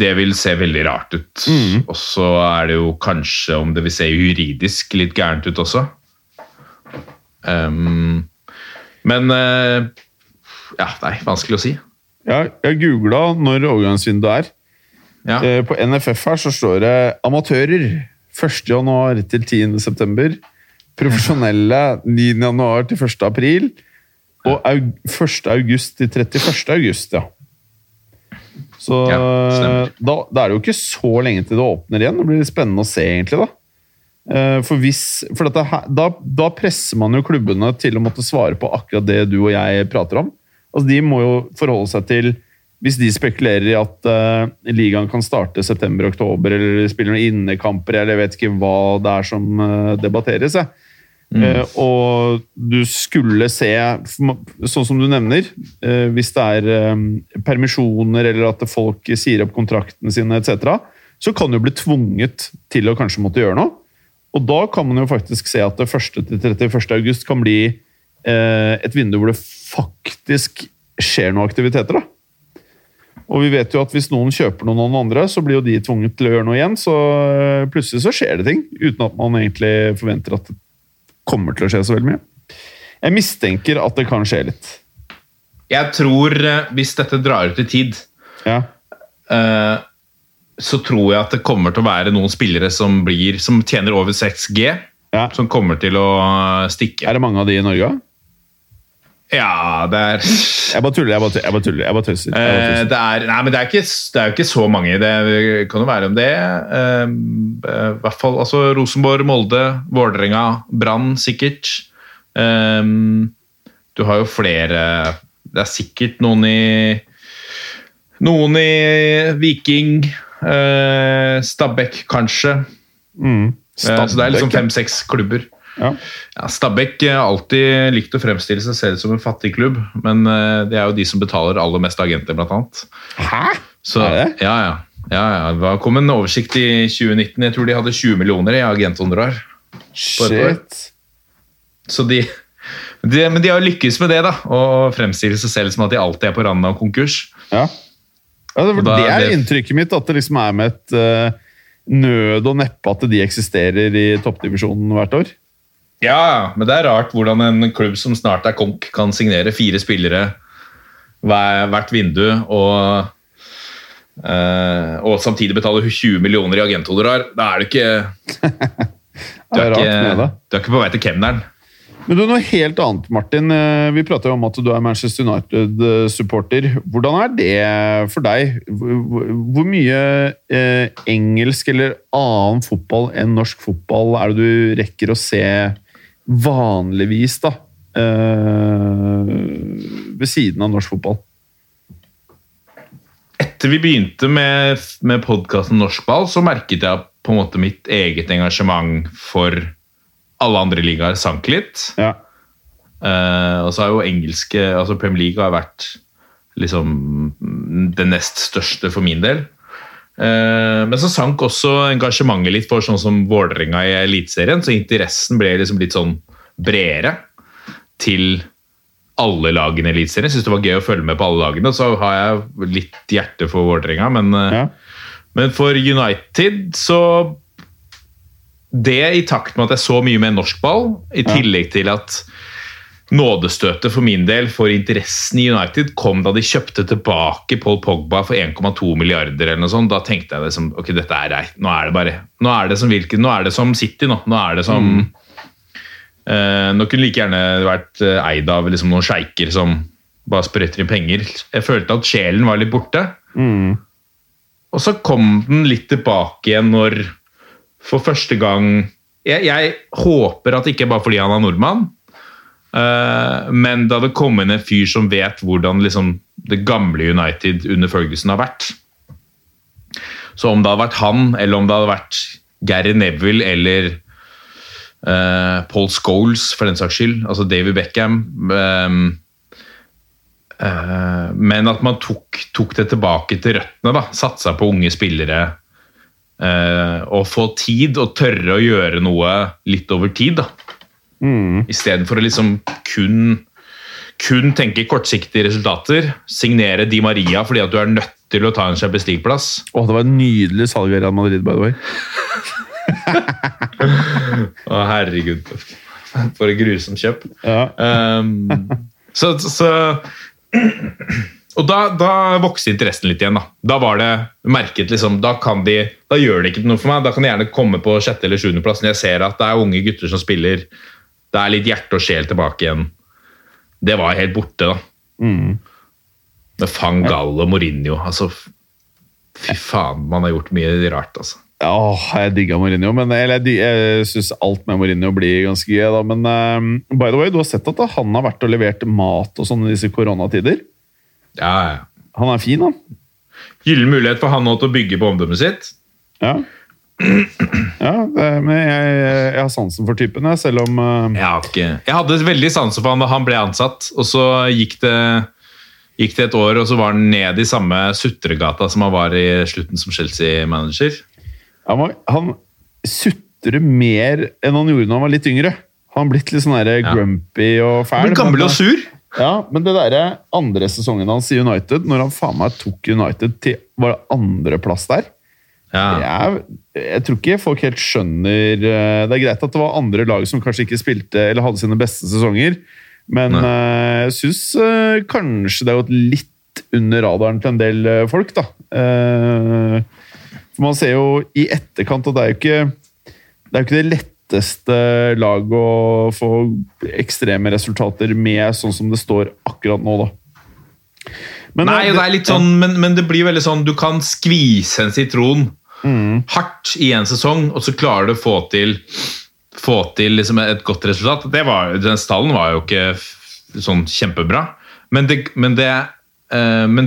det vil se veldig rart ut. Og så er det jo kanskje, om det vil se juridisk, litt gærent ut også. Um, men eh, Ja, nei, vanskelig å si. Ja, jeg googla når overgangsvinduet er. Ja. Eh, På NFF her så står det amatører 1. januar til 10. september. Profesjonelle 9. januar til 1. april. Og aug 1. august til 31. august, ja. Så Ja, da, da er det jo ikke så lenge til det åpner igjen. Det blir spennende å se, egentlig. da. Eh, For, hvis, for dette, da, da presser man jo klubbene til å måtte svare på akkurat det du og jeg prater om. Altså, De må jo forholde seg til Hvis de spekulerer i at uh, ligaen kan starte september-oktober, eller spiller noen innekamper, eller jeg vet ikke hva det er som uh, debatteres. Mm. Uh, og du skulle se, sånn som du nevner, hvis det er permisjoner eller at folk sier opp kontraktene sine etc., så kan du bli tvunget til å kanskje måtte gjøre noe. Og da kan man jo faktisk se at det 1. til 31. august kan bli eh, et vindu hvor det faktisk skjer noen aktiviteter. da. Og vi vet jo at hvis noen kjøper noen av noen andre, så blir jo de tvunget til å gjøre noe igjen. Så eh, plutselig så skjer det ting, uten at man egentlig forventer at det kommer til å skje så veldig mye. Jeg mistenker at det kan skje litt. Jeg tror, eh, hvis dette drar ut i tid, Ja. eh, så tror jeg at det kommer til å være noen spillere som, blir, som tjener over 6G, ja. som kommer til å stikke. Er det mange av de i Norge? Ja, det er Jeg bare tuller. Jeg bare, jeg bare tuller. Jeg bare tøyser. Eh, det er, nei, men det er, ikke, det er jo ikke så mange. Det kan jo være om det. Eh, eh, hvert fall altså Rosenborg, Molde, Vålerenga, Brann sikkert. Eh, du har jo flere Det er sikkert noen i Noen i Viking. Eh, Stabæk, kanskje. Mm. Eh, så det er liksom fem-seks klubber. Ja. Ja, Stabæk har alltid likt å fremstille seg selv som en fattig klubb, men eh, det er jo de som betaler aller mest agenter, blant annet. Hæ? Så, Er det? Ja, ja. ja, ja. Det kom en oversikt i 2019. Jeg tror de hadde 20 millioner i agenthonorar. Shit. Så de, de, men de har lykkes med det, da. Å fremstille seg selv som at de alltid er på randen av konkurs. Ja. Ja det, det er inntrykket mitt, at det liksom er med et uh, nød og neppe at de eksisterer i toppdivisjonen hvert år. Ja, men det er rart hvordan en klubb som snart er konk, kan signere fire spillere hver, hvert vindu og, uh, og samtidig betale 20 millioner i agenthonorar. Da er du ikke Du Det er er ikke, du er ikke på vei til kemneren. Men du, noe helt annet, Martin. Eh, Vi prater jo om at du er Manchester United-supporter. Hvordan er det for deg? Hvor mye eh, engelsk eller annen fotball enn norsk fotball er det du rekker å se vanligvis, da? Eh, ved siden av norsk fotball? Etter vi begynte med, med podkasten Norsk ball, så merket jeg på en måte mitt eget engasjement for alle andre ligaer sank litt. Ja. Uh, og så har jo engelske altså Premier League har vært liksom det nest største for min del. Uh, men så sank også engasjementet litt for sånn som Vålerenga i Eliteserien, så interessen ble liksom litt sånn bredere til alle lagene i Eliteserien. Syns det var gøy å følge med på alle lagene. Så har jeg litt hjerte for Vålerenga, men uh, ja. men for United så Det i takt med at jeg så mye mer norsk ball, i tillegg til at nådestøtet for min del for interessen i United kom da de kjøpte tilbake Paul Pogba for 1,2 milliarder eller noe sånt. Da tenkte jeg liksom, ok, dette er greit. Nå er det bare Nå er det som, hvilken, nå er det som City, nå. Nå er det som eh, Nå kunne like gjerne vært eh, eid av liksom, noen sjeiker som bare sprøyter inn penger. Jeg følte at sjelen var litt borte. Mm. Og så kom den litt tilbake igjen når for første gang Jeg, jeg håper at det ikke bare fordi han er nordmann, uh, men det kom inn en fyr som vet hvordan liksom, det gamle United under Ferguson har vært. Så om det hadde vært han, eller om det hadde vært Gary Neville eller uh, Paul Scholes, for den saks skyld, altså David Beckham, um, uh, men at man tok, tok det tilbake til røttene. da, Satsa på unge spillere. Eh, og få tid og tørre å gjøre noe litt over tid. da. Mm. Istedenfor å liksom kun, kun tenke kortsiktige resultater. Signere Di Maria fordi at du er nødt til å ta en Champions League-plass. Oh, det var et nydelig salg av Real Madrid, by the way. Å, herregud. For et grusomt kjøp. Ja. Um, så, så Og da, da vokste interessen litt igjen. Da Da var det merket liksom, da, kan de, da gjør det ikke noe for meg. Da kan de gjerne komme på sjette- eller sjuendeplass når jeg ser at det er unge gutter som spiller. Det er litt hjerte og sjel tilbake igjen. Det var helt borte, da. Mm. Med Van Gall og Mourinho. Altså, fy faen, man har gjort mye rart, altså. Ja, åh, jeg digga Mourinho, men eller, jeg, jeg syns alt med Mourinho blir ganske gøy. da, Men uh, by the way, du har sett at han har vært og levert mat og sånn i disse koronatider? Ja, ja. Han er fin, han. Gyllen mulighet for han nå til å bygge på omdømmet sitt. Ja. ja det, men jeg, jeg har sansen for typen, jeg, selv om uh... Jeg, ikke, jeg hadde veldig sansen for han da han ble ansatt, og så gikk det, gikk det et år, og så var han ned i samme sutregata som han var i slutten som Chelsea-manager. han, han sutrer mer enn han gjorde da han var litt yngre. Han har blitt litt sånn grumpy og fæl. Han gammel og sur. Ja, men det der andre sesongen hans i United, når han faen meg tok United til var det andreplass der Ja. jeg, jeg tror ikke folk helt skjønner eh, Det er greit at det var andre lag som kanskje ikke spilte eller hadde sine beste sesonger, men Nei. eh, jeg syns kanskje det har gått litt under radaren til en del eh, folk, da. Eh, for man ser jo i etterkant at det er jo ikke det er jo ikke det letteste lag å få ekstreme resultater med, sånn som det står akkurat nå, da. Men, Nei, eh, det er litt sånn, men, men det blir veldig sånn Du kan skvise en sitron Mm. hardt i en sesong, og så klarer du å få til, få til liksom et godt resultat. Det var, den stallen var jo ikke sånn kjempebra, men det, men det eh, men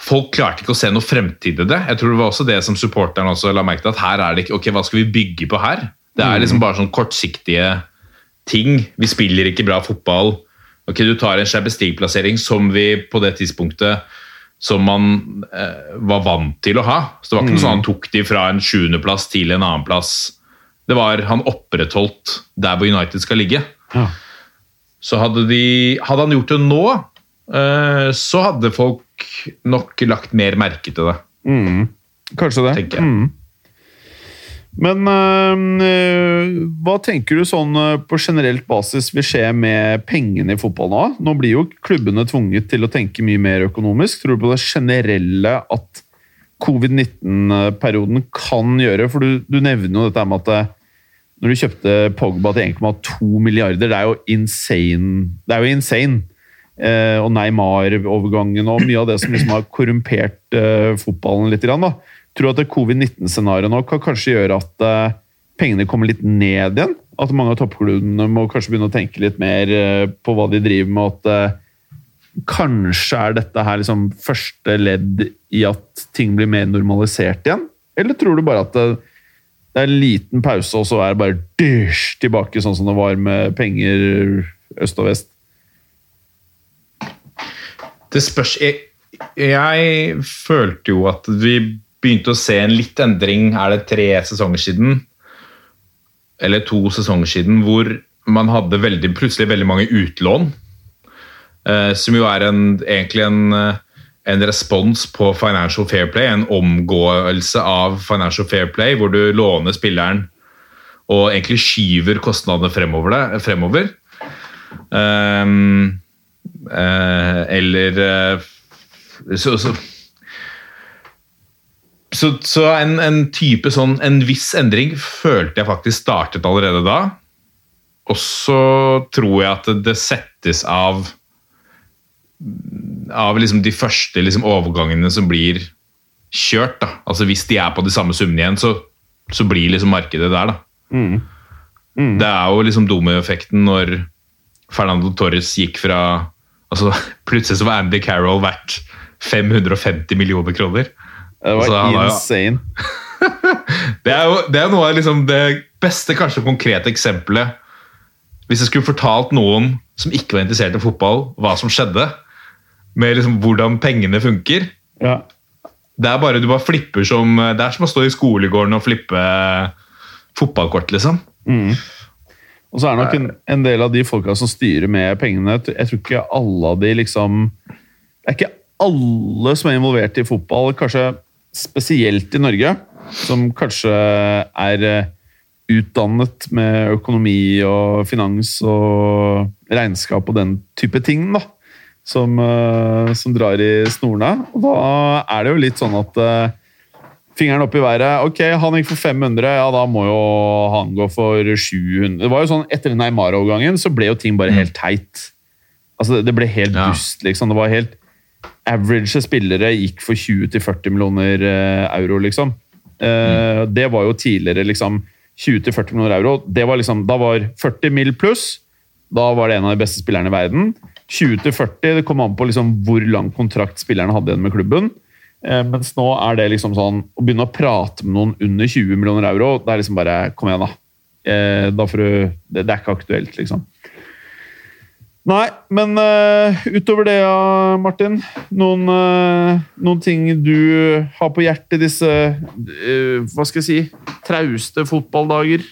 Folk klarte ikke å se noe fremtid i det. Jeg tror det var også det som supporterne også la merke til. at her er det ikke, ok, Hva skal vi bygge på her? Det er liksom bare sånn kortsiktige ting. Vi spiller ikke bra fotball. Ok, Du tar en Champions League-plassering som vi på det tidspunktet som man eh, var vant til å ha. Så det var ikke noe sånn han tok de fra en sjuendeplass til en annen plass. Det var Han opprettholdt der hvor United skal ligge. Ja. Så hadde, de, hadde han gjort det nå, eh, så hadde folk nok lagt mer merke til det. Mm, kanskje det. Tenker jeg. Mm. Men øh, hva tenker du sånn øh, på generelt basis vil skje med pengene i fotball nå? Nå blir jo klubbene tvunget til å tenke mye mer økonomisk. Tror du på det generelle at covid-19-perioden kan gjøre? For du, du nevner jo dette med at det, når du kjøpte Pogba til 1,2 milliarder, det er jo insane. Det er jo insane. Eh, og Neymar-overgangen og mye av det som liksom har korrumpert eh, fotballen litt. Grann, da. Tror at det covid-19-scenarioet nå kan kanskje gjøre at eh, pengene kommer litt ned igjen? At mange av toppklubbene må kanskje begynne å tenke litt mer eh, på hva de driver med? at eh, Kanskje er dette her liksom første ledd i at ting blir mer normalisert igjen? Eller tror du bare at det, det er en liten pause, og så er det bare dysj, tilbake sånn som det var med penger øst og vest? Det spørs jeg, jeg følte jo at vi begynte å se en litt endring Er det tre sesonger siden? Eller to sesonger siden, hvor man hadde veldig, plutselig veldig mange utlån. Eh, som jo er en, egentlig en, eh, en respons på Financial Fair Play. En omgåelse av Financial Fair Play, hvor du låner spilleren og egentlig skyver kostnadene fremover. Det, fremover. Eh, Eh, eller eh, så, så, så, så en, en type sånn En viss endring følte jeg faktisk startet allerede da. Og så tror jeg at det settes av Av liksom de første liksom overgangene som blir kjørt. da. Altså Hvis de er på de samme summene igjen, så, så blir liksom markedet der. da. Det er jo liksom dominoeffekten når Fernando Torres gikk fra altså Plutselig så var Andy Carroll verdt 550 millioner kroner. Det var Altså, insane. var insane. Det er jo det er noe av liksom det beste, kanskje konkrete eksempelet Hvis jeg skulle fortalt noen som ikke var interessert i fotball, hva som skjedde, med liksom hvordan pengene funker. Ja. Det er bare, Du bare flipper som Det er som å stå i skolegården og flippe fotballkort, liksom. Og så er det nok en, en del av de folka som styrer med pengene Jeg tror ikke alle av de liksom Det er ikke alle som er involvert i fotball, kanskje spesielt i Norge, som kanskje er eh, utdannet med økonomi og finans og regnskap og den type ting, da. Som, eh, som drar i snorene. Og da er det jo litt sånn at eh, Fingeren opp i været. Ok, han gikk for 500, ja da må jo han gå for 700. Det var jo sånn, Etter Neymar-overgangen så ble jo ting bare helt teit. Altså, Det det ble helt dust, liksom. Det var helt Average spillere gikk for 20-40 millioner eh, euro, liksom. Eh, Det var jo tidligere liksom 20-40 millioner euro. Det var liksom, Da var 40 mill. pluss. Da var det en av de beste spillerne i verden. 20-40, det kom an på liksom hvor lang kontrakt spillerne hadde igjen med klubben. Eh, mens nå er det liksom sånn Å begynne å prate med noen under 20 millioner euro, det er liksom bare Kom igjen, da. Da får du, det, det er ikke aktuelt, liksom. Nei, men uh, utover det, ja, Martin. Noen, uh, noen ting du har på hjertet disse uh, Hva skal jeg si trauste fotballdager?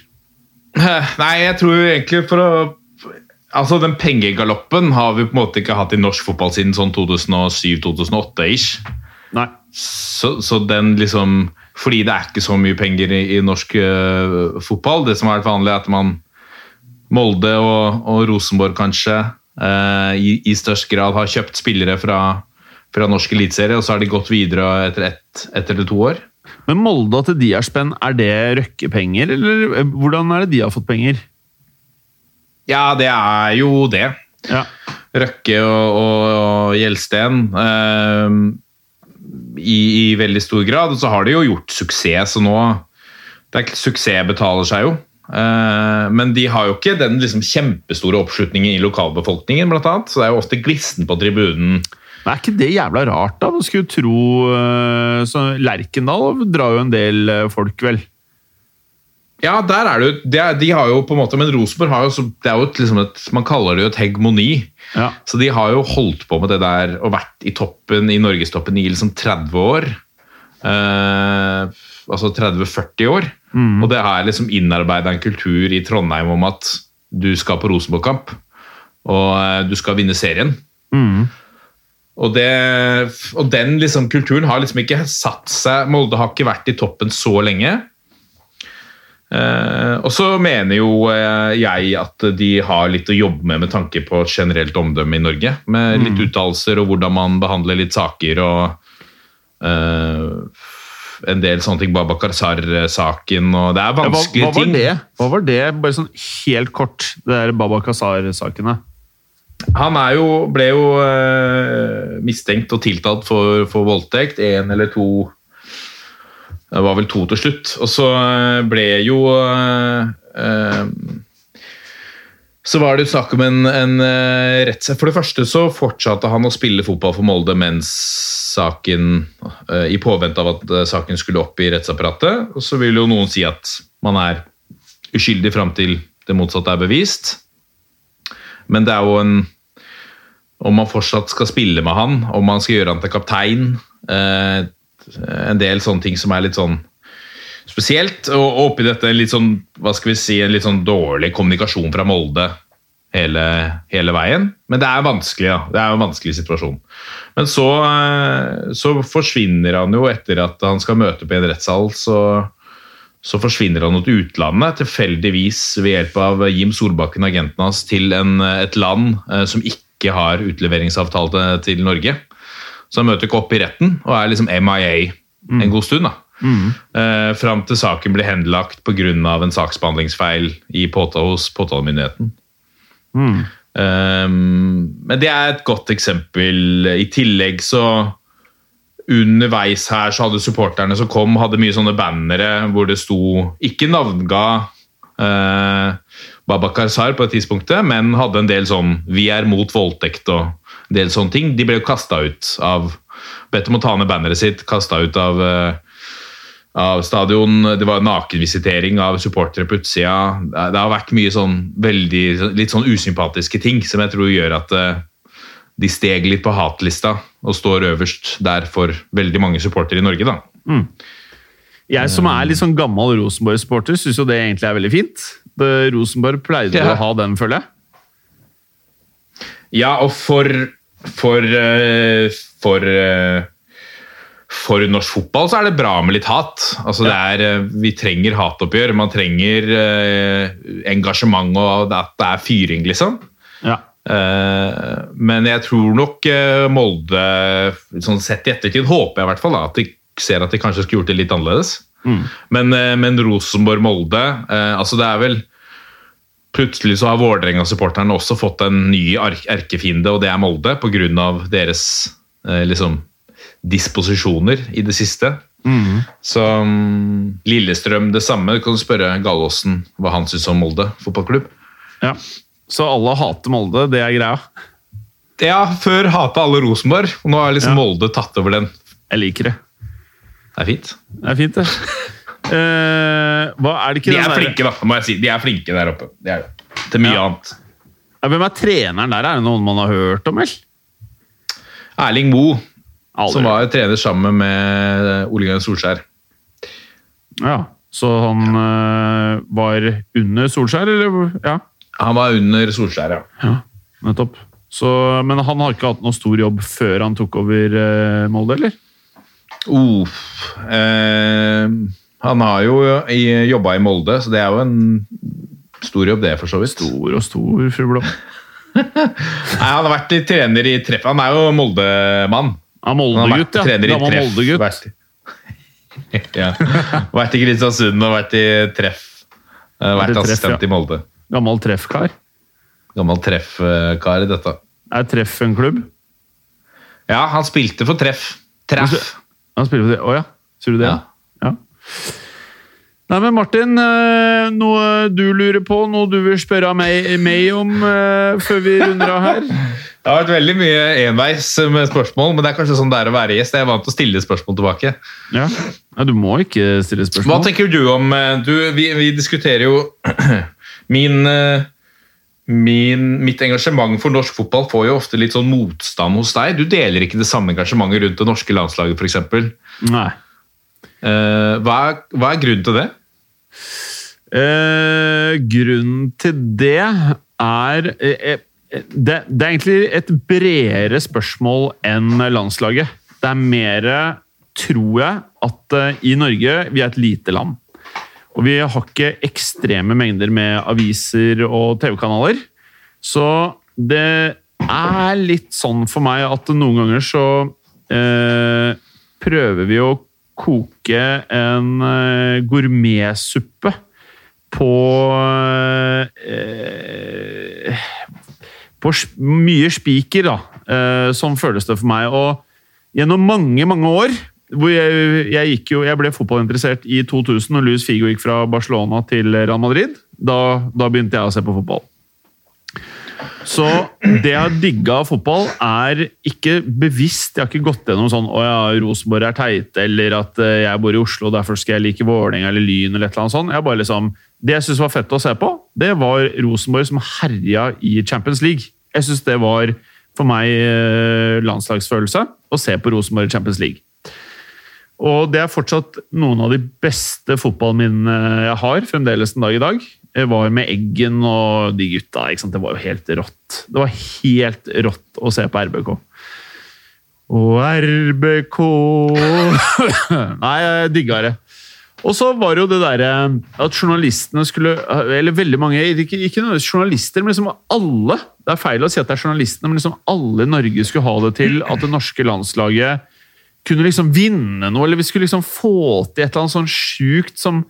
Nei, jeg tror jo egentlig for å Altså, Den pengegaloppen har vi på en måte ikke hatt i norsk fotball siden sånn 2007-2008-ish. Nei. Så, så den liksom Fordi det er ikke så mye penger i, i norsk fotball. Det som er vanlig, er at man Molde og, og Rosenborg kanskje eh, i, i størst grad har kjøpt spillere fra, fra norsk eliteserie, og så har de gått videre etter ett et eller to år. Men Molde til de er spenn, er det Røkke-penger, eller eh, hvordan er det de har fått penger? Ja, det er jo det. Ja. Røkke og, og, og Gjelsten eh, i, i veldig stor grad. Og så har de jo gjort suksess, så nå det er, Suksess betaler seg jo. Eh, men de har jo ikke den liksom, kjempestore oppslutningen i lokalbefolkningen, blant annet. Så det er jo ofte glissen på tribunen. Men er ikke det jævla rart, da? Man skulle tro eh, så Lerkendal drar jo en del eh, folk, vel? Ja, der er det jo de, de har jo på en måte, Men Rosenborg har jo så, det er jo et, liksom et, Man kaller det jo et hegemoni. Ja. Så de har jo holdt på med det der og vært i toppen i norgestoppen i liksom 30 år. Eh, altså 30-40 år. Og det har liksom innarbeida en kultur i Trondheim om at du skal på Rosenborg-kamp. Og eh, du skal vinne serien. Og, det, og den liksom, kulturen har liksom ikke satt seg Molde har ikke vært i toppen så lenge. Eh, og så mener jo eh, jeg at de har litt å jobbe med med tanke på generelt omdømme i Norge. Med litt uttalelser og hvordan man behandler litt saker og eh, en del sånne ting. Babakar Sar-saken og Det er Ja, hva, vanskelige hva var ting. det? Hva var det? Bare sånn helt kort, det der Baba Sar-sakene? Han er jo, ble jo eh, mistenkt og tiltalt for, for voldtekt. Én eller to Det var vel to til slutt. Og så eh, ble jo eh, eh, Så var det jo snakk om en, en eh, rettssak. For det første så fortsatte han å spille fotball for Molde mens saken eh, I påvente av at eh, saken skulle opp i rettsapparatet. Og så vil jo noen si at man er uskyldig fram til det motsatte er bevist. Men det er jo en Om man fortsatt skal spille med han, om man skal gjøre han til kaptein eh, En del sånne ting som er litt sånn spesielt. Og, oppi dette litt sånn hva skal vi si, en litt sånn dårlig kommunikasjon fra Molde hele, hele veien. Men det er vanskelig, ja. Det er en vanskelig situasjon. Men så, eh, så forsvinner han jo etter at han skal møte på en rettssal. så så forsvinner han til utlandet, tilfeldigvis ved hjelp av Jim Solbakken, agenten hans, til en, et land eh, som ikke har utleveringsavtale til Norge. Så han møter ikke opp i retten og er liksom MIA en god stund. da. Eh, fram til saken blir henlagt pga. en saksbehandlingsfeil i påta hos påtalemyndigheten. Eh, men det er et godt eksempel. I tillegg så underveis her så hadde supporterne som kom, hadde mye sånne bannere hvor det sto Ikke navnga uh, Babakar Sar på det tidspunktet, men hadde en del sånn 'Vi er mot voldtekt' og en del sånne ting. De ble jo kasta ut av Bedt om å ta ned banneret sitt, kasta ut av eh, av stadion. Det var nakenvisitering av supportere på utsida. Det har vært mye sånn veldig litt sånn usympatiske ting som jeg tror gjør at eh, de steg litt på hatlista og står øverst der for veldig mange supportere i Norge. da. Jeg som er litt sånn gammel Rosenborg-supporter, syns jo det egentlig er veldig fint. Det, Rosenborg pleide Ja. å ha den, føler jeg. Ja, og for for, eh, for eh, for norsk fotball så er det bra med litt hat. Altså det er, eh, vi trenger hatoppgjør. Man trenger eh, engasjement og at det er fyring, liksom. Ja. Eh, men jeg tror nok eh, Molde, sånn sett i ettertid, håper jeg i hvert fall da, at de ser at de kanskje skulle gjort det litt annerledes. Men, eh, men Rosenborg-Molde eh, altså det er vel Plutselig så har Vålerenga-supporterne også fått en ny erkefiende, og det er Molde, pga. deres liksom, disposisjoner i det siste. Så mm, Lillestrøm det samme. Du kan spørre Gallåsen hva han syns om Molde fotballklubb. ja. Så alle hater Molde, det er greia. Ja, før hata alle Rosenborg, og nå har liksom Ja. Molde tatt over den. Jeg liker det. Det er fint. Det er fint, det. Eh, hva er det ikke De er der- flinke, da. må jeg si. De er flinke der oppe. Det er det. Til mye Ja. annet. Ja, Hvem er treneren der? Er det noen man har hørt om, eller? Erling Moe, Aldri. som var trener sammen med Ole Gunnar Solskjær. Ja, Så han eh, var under Solskjær, eller? Ja, Han var under Solskjær, ja. ja nettopp. Så, men han har ikke hatt noe stor jobb før han tok over eh, Molde, eller? Uh, eh, han har jo jobba i Molde, så det er jo en stor jobb, det, for så vidt. Stor og stor, fru Blom. Nei, han har vært i trener i treff. Han er jo Molde-mann. Ja, Han Molde-gutt, ja. trener i treff. Vært, ja. vært i Kristiansund og vært i treff. Eh, Vært treff, assistent ja. i Molde. Gammel treffkar. Gammel treffkar i dette. Er Treff en klubb? Ja, han spilte for treff. Treff. Han spiller for det. Å ja, sier du det? Ja. ja. Nei, men Martin, eh, noe du lurer på, noe du vil spørre meg, meg om eh, før vi runder av her? Det har vært veldig mye enveis med spørsmål, men det er kanskje sånn det er å være gjest. Jeg er vant til å stille spørsmål tilbake. Ja. ja, Du må ikke stille spørsmål. Hva tenker du om eh, du, vi, vi diskuterer jo min, min Mitt engasjement for norsk fotball får jo ofte litt sånn motstand hos deg. Du deler ikke det samme engasjementet rundt det norske landslaget, f.eks. Nei. Uh, hva, er- hva er grunnen til det? Eh, grunnen til det er eh, eh, det, det er egentlig et bredere spørsmål enn landslaget. Det er mer, tror jeg, at eh, i Norge Vi er et lite land. Og vi har ikke ekstreme mengder med aviser og TV-kanaler. Så det er litt sånn for meg at noen ganger så eh, prøver vi å koke en eh, gourmetsuppe på eh, På mye spiker, da. Eh, sånn føles det for meg. Og gjennom mange, mange år hvor jeg, jeg, jo, jeg ble fotballinteressert i 2000 når Luis Figo gikk fra Barcelona til Real Madrid. Da, da begynte jeg å se på fotball. Så det jeg har digga av fotball, er ikke bevisst. Jeg har ikke gått gjennom sånn å ja, Rosenborg er teite, eller at eh, jeg bor i Oslo, derfor skal jeg like Vålerenga eller Lyn. eller et eller annet sånt. Jeg bare liksom, Det jeg syntes var fett å se på, det var Rosenborg som herja i Champions League. Jeg syns det var for meg eh, landslagsfølelse å se på Rosenborg i Champions League. Og det er fortsatt noen av de beste fotballminnene jeg har fremdeles den dag i dag. Var med Eggen og de gutta. Det var jo helt rått. Det var helt rått å se på RBK. Og RBK Nei, jeg digga det. Og så var det jo det derre at journalistene skulle Eller veldig mange, ikke, ikke journalister, men liksom alle. Det er feil å si at det er journalistene, men liksom alle i Norge skulle ha det til at det norske landslaget kunne liksom vinne noe, eller vi skulle liksom få til et eller annet sånn sjukt som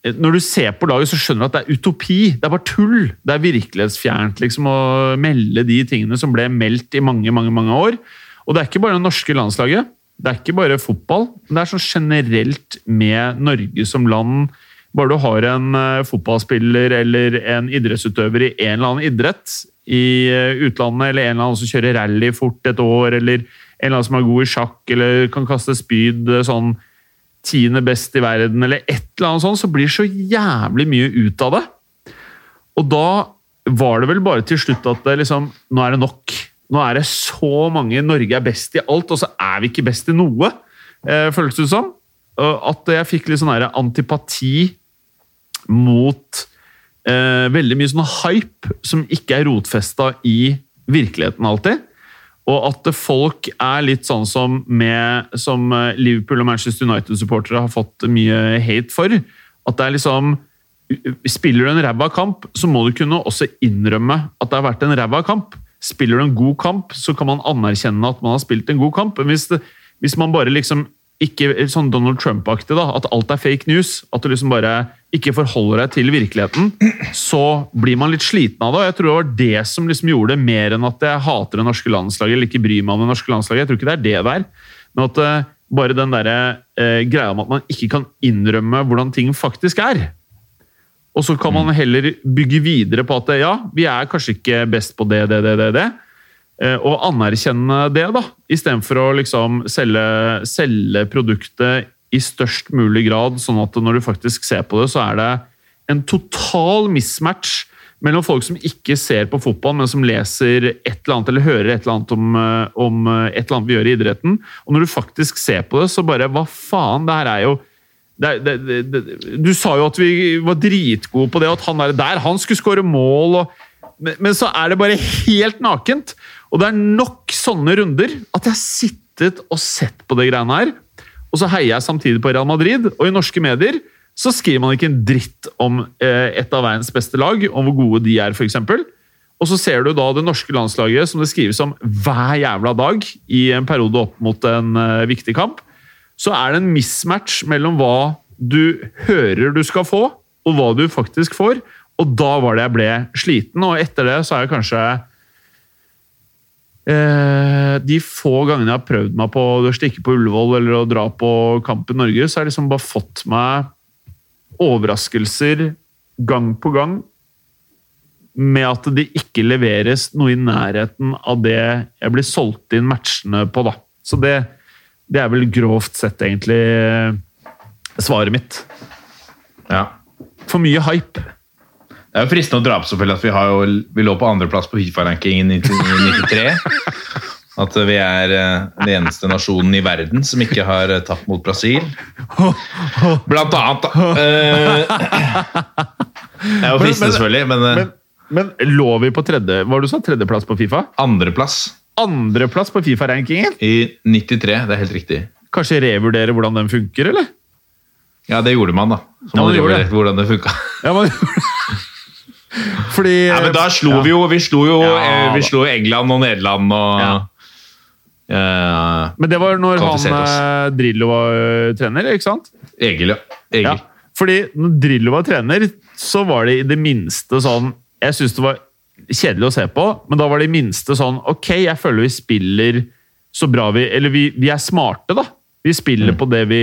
Når du ser på laget, så skjønner du at det er utopi. Det er bare tull. Det er virkelighetsfjernt liksom å melde de tingene som ble meldt i mange, mange, mange år. Og det er ikke bare det norske landslaget. Det er ikke bare fotball. men Det er sånn generelt med Norge som land. Bare du har en eh, fotballspiller eller en idrettsutøver i en eller annen idrett i eh, utlandet, eller en eller annen som kjører rally fort et år, eller en eller annen som er god i sjakk eller kan kaste spyd eh, sånn tiende best i verden, eller et eller annet sånt, så blir så jævlig mye ut av det. Og da var det vel bare til slutt at det liksom Nå er det nok. nå er det så mange Norge er best i alt, og så er vi ikke best i noe, eh, føles det som. At jeg fikk litt sånn antipati mot eh, veldig mye sånn hype som ikke er rotfesta i virkeligheten alltid. Og at folk er litt sånn som, med, som eh, Liverpool og Manchester United-supportere har fått mye hate for. At det er liksom Spiller du en ræva kamp, så må du kunne også innrømme at det har vært en ræva kamp. Spiller du en god kamp, så kan man anerkjenne at man har spilt en god kamp. Men hvis, det, hvis man bare liksom ikke sånn Donald Trump-aktig, da, at alt er fake news, at du liksom bare ikke forholder deg til virkeligheten, så blir man litt sliten av det. og Jeg tror det var det som liksom gjorde det, mer enn at jeg hater det norske landslaget eller ikke bryr meg om det norske landslaget. Jeg tror ikke det er det der. Men at uh, bare den der, uh, greia om at man ikke kan innrømme hvordan ting faktisk er. Og så kan man heller bygge videre på at ja, vi er kanskje ikke best på det, det, det, det. det. Uh, og anerkjenne det, da, istedenfor å liksom selge, selge produktet i størst mulig grad, sånn at når du faktisk ser på det, så er det en total mismatch mellom folk som ikke ser på fotball, men som leser et eller annet eller hører et eller annet om, eh, om et eller annet vi gjør i idretten. Og når du faktisk ser på det, så bare Hva faen? Det her er jo det, det, det, Du sa jo at vi var dritgode på det, og at han der, der, han skulle skåre mål. Og, men, men, så er det bare helt nakent. Og det er nok sånne runder at jeg har sittet og sett på det greiene her. Og så heier jeg samtidig på Real Madrid, og i norske medier så skriver man ikke en dritt om eh, et av verdens beste lag, om hvor gode de er, f.eks. Og så ser du da det norske landslaget som det skrives om hver jævla dag i en periode opp mot en eh, viktig kamp. Så er det en mismatch mellom hva du hører du skal få, og hva du faktisk får. Og da var det jeg ble sliten, og etter det så er jeg kanskje de få gangene jeg har prøvd meg på å stikke på Ullevål eller å dra på Kamp i Norge, så har jeg liksom bare fått meg overraskelser gang på gang med at det ikke leveres noe i nærheten av det jeg blir solgt inn matchene på. da. Så det, det er vel grovt sett egentlig svaret mitt. Ja. For mye hype. Det er jo fristende å dra opp selvfølgelig at vi, har jo, vi lå på andreplass på Fifa-rankingen i 1993. At vi er eh, den eneste nasjonen i verden som ikke har eh, tapt mot Brasil. Blant annet, da. Eh, det er jo fristende, selvfølgelig, men, men, men lå vi på tredje Hva var du sa? Tredjeplass på Fifa? Andreplass. Andreplass på Fifa-rankingen? I 93, det er helt riktig. Kanskje revurdere hvordan den funker, eller? Ja, det gjorde man, da. Så man man det. hvordan det funka. Ja, man Fordi ja, men Da slo ja. vi jo Vi slo jo ja, vi slo England og Nederland og ja. Uh, men det var når han uh, Drillo var uh, trener, ikke sant? Egil, ja. Egil. ja. Fordi når Drillo var trener, så var det i det minste sånn Jeg syns det var kjedelig å se på, men da var det i det minste sånn Ok, jeg føler vi spiller så bra vi Eller vi, vi er smarte, da. Vi spiller mm. på det vi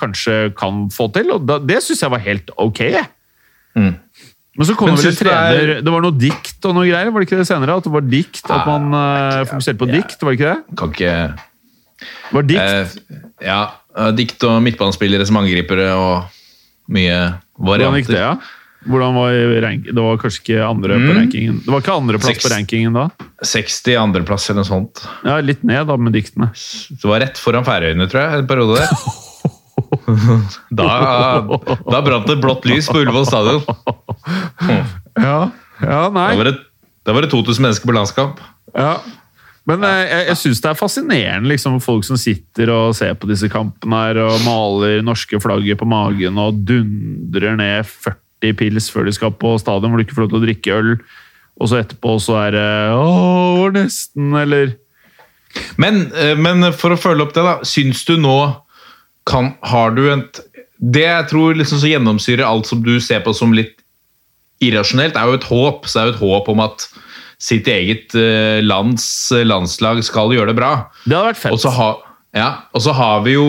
kanskje kan få til, og da, det syns jeg var helt ok. Mm. Men så kom det vel en trener det, var noe dikt og noe greier, var det ikke det senere? At det var dikt, at man uh, fokuserte på dikt, var det ikke det? Kan ikke Var dikt? Eh, ja. Dikt og midtbanespillere som angripere og mye varianter. Hvordan gikk det, ja? Hvordan var rank Det var kanskje ikke andre mm. på rankingen? Det var ikke andreplass på rankingen da? 60 andreplass eller noe sånt. Ja, Litt ned da med diktene. Det var rett foran Færøyene, tror jeg, en periode der. da da brant det blått lys på Ullevål stadion. ja, ja, nei. Da var, det, da var det 2000 mennesker på landskamp. Ja, men eh, jeg, jeg syns det er fascinerende liksom, folk som sitter og ser på disse kampene her og maler norske flagget på magen og dundrer ned 40 pils før de skal på stadion hvor du ikke får lov til å drikke øl. Og så etterpå så er det 'Å, nesten', eller men, eh, men for å følge opp det, da. Syns du nå kan, har du et Det jeg tror liksom så gjennomsyrer alt som du ser på som litt irrasjonelt, er jo et håp. Så det er jo et håp om at sitt eget uh, lands uh, landslag skal gjøre det bra. Det hadde vært fett. Og så, ha, ja, og så har vi jo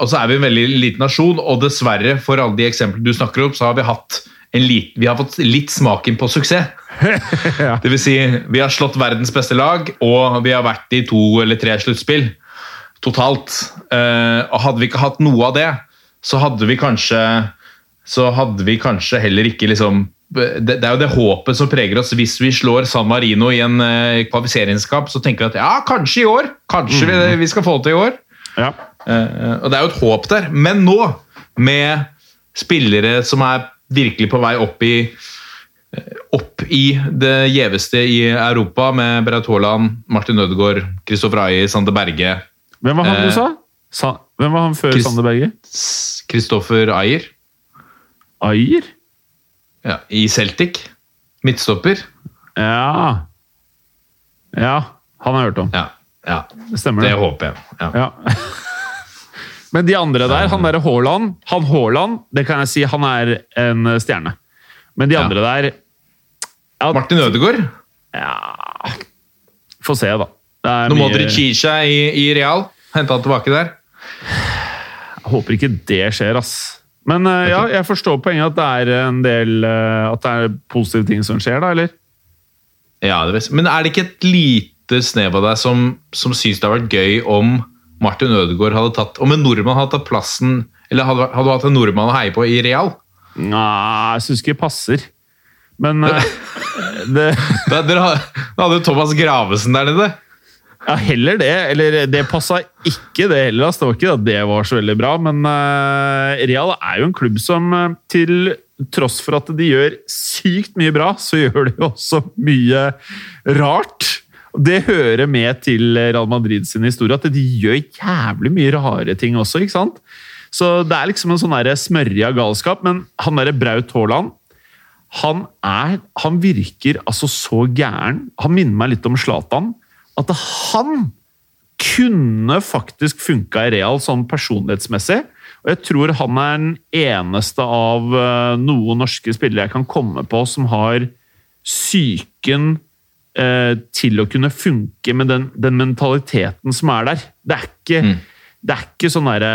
Og så er vi en veldig liten nasjon, og dessverre, for alle de eksemplene du snakker om, så har vi hatt en lit, vi har fått litt smaken på suksess. ja. Det vil si, vi har slått verdens beste lag, og vi har vært i to eller tre sluttspill totalt. Eh, hadde vi ikke hatt noe av det, så hadde vi kanskje så hadde vi kanskje heller ikke liksom det, det er jo det håpet som preger oss. Hvis vi slår San Marino i en uh, kvalifiseringskamp, så tenker vi at ja, kanskje i år. Kanskje vi, vi skal få det til i år. Ja. Eh, og det er jo et håp der. Men nå, med spillere som er virkelig på vei opp i eh, opp i det gjeveste i Europa, med Braut Haaland, Martin Ødegaard, Kristoffer Aie, Sander Berge Hvem var han Eh, du sa? sa? Hvem var han før Chris- Sander Berge? Kristoffer Ayer Ayer? ja, i Celtic. Midtstopper. Ja. Ja, han har jeg hørt om. Ja, ja. Stemmer. det det. håper jeg. Ja. Ja. Men de andre der, han derre Haaland Han Haaland, det kan jeg si, han er en stjerne. Men de Ja. andre der ja, Martin Ødegaard. ja, Få se, da. Det er dere gir seg i, i Real, henta han tilbake der. Jeg håper ikke det skjer, ass. Men uh, ja, jeg forstår poenget at det er en del uh, At det er positive ting som skjer, da, eller? Ja, det vet. Men er det ikke et lite snev av deg som, som syns det har vært gøy om Martin Ødegaard hadde tatt Om en nordmann hadde tatt plassen Eller hadde, hadde du hatt en nordmann å heie på i Real? Nei, jeg syns ikke det passer. Men uh, det dere hadde Thomas Gravesen der nede. Ja, heller det. Eller det passa ikke, det heller. Det var ikke at det var så veldig bra, men eh, Real er jo en klubb som eh, til tross for at de gjør sykt mye bra, så gjør de også mye rart. Det hører med til Real Madrid sin historie, at de gjør jævlig mye rare ting også, ikke sant? Så det er liksom en sånn smørja galskap, men han derre Braut Haaland han, er, han virker altså så gæren. Han minner meg litt om Zlatan. At han kunne faktisk funka i Real sånn personlighetsmessig. Og jeg tror han er den eneste av eh, noen norske spillere jeg kan komme på som har psyken eh, til å kunne funke med den, den mentaliteten som er der. Det er ikke, det er ikke sånn derre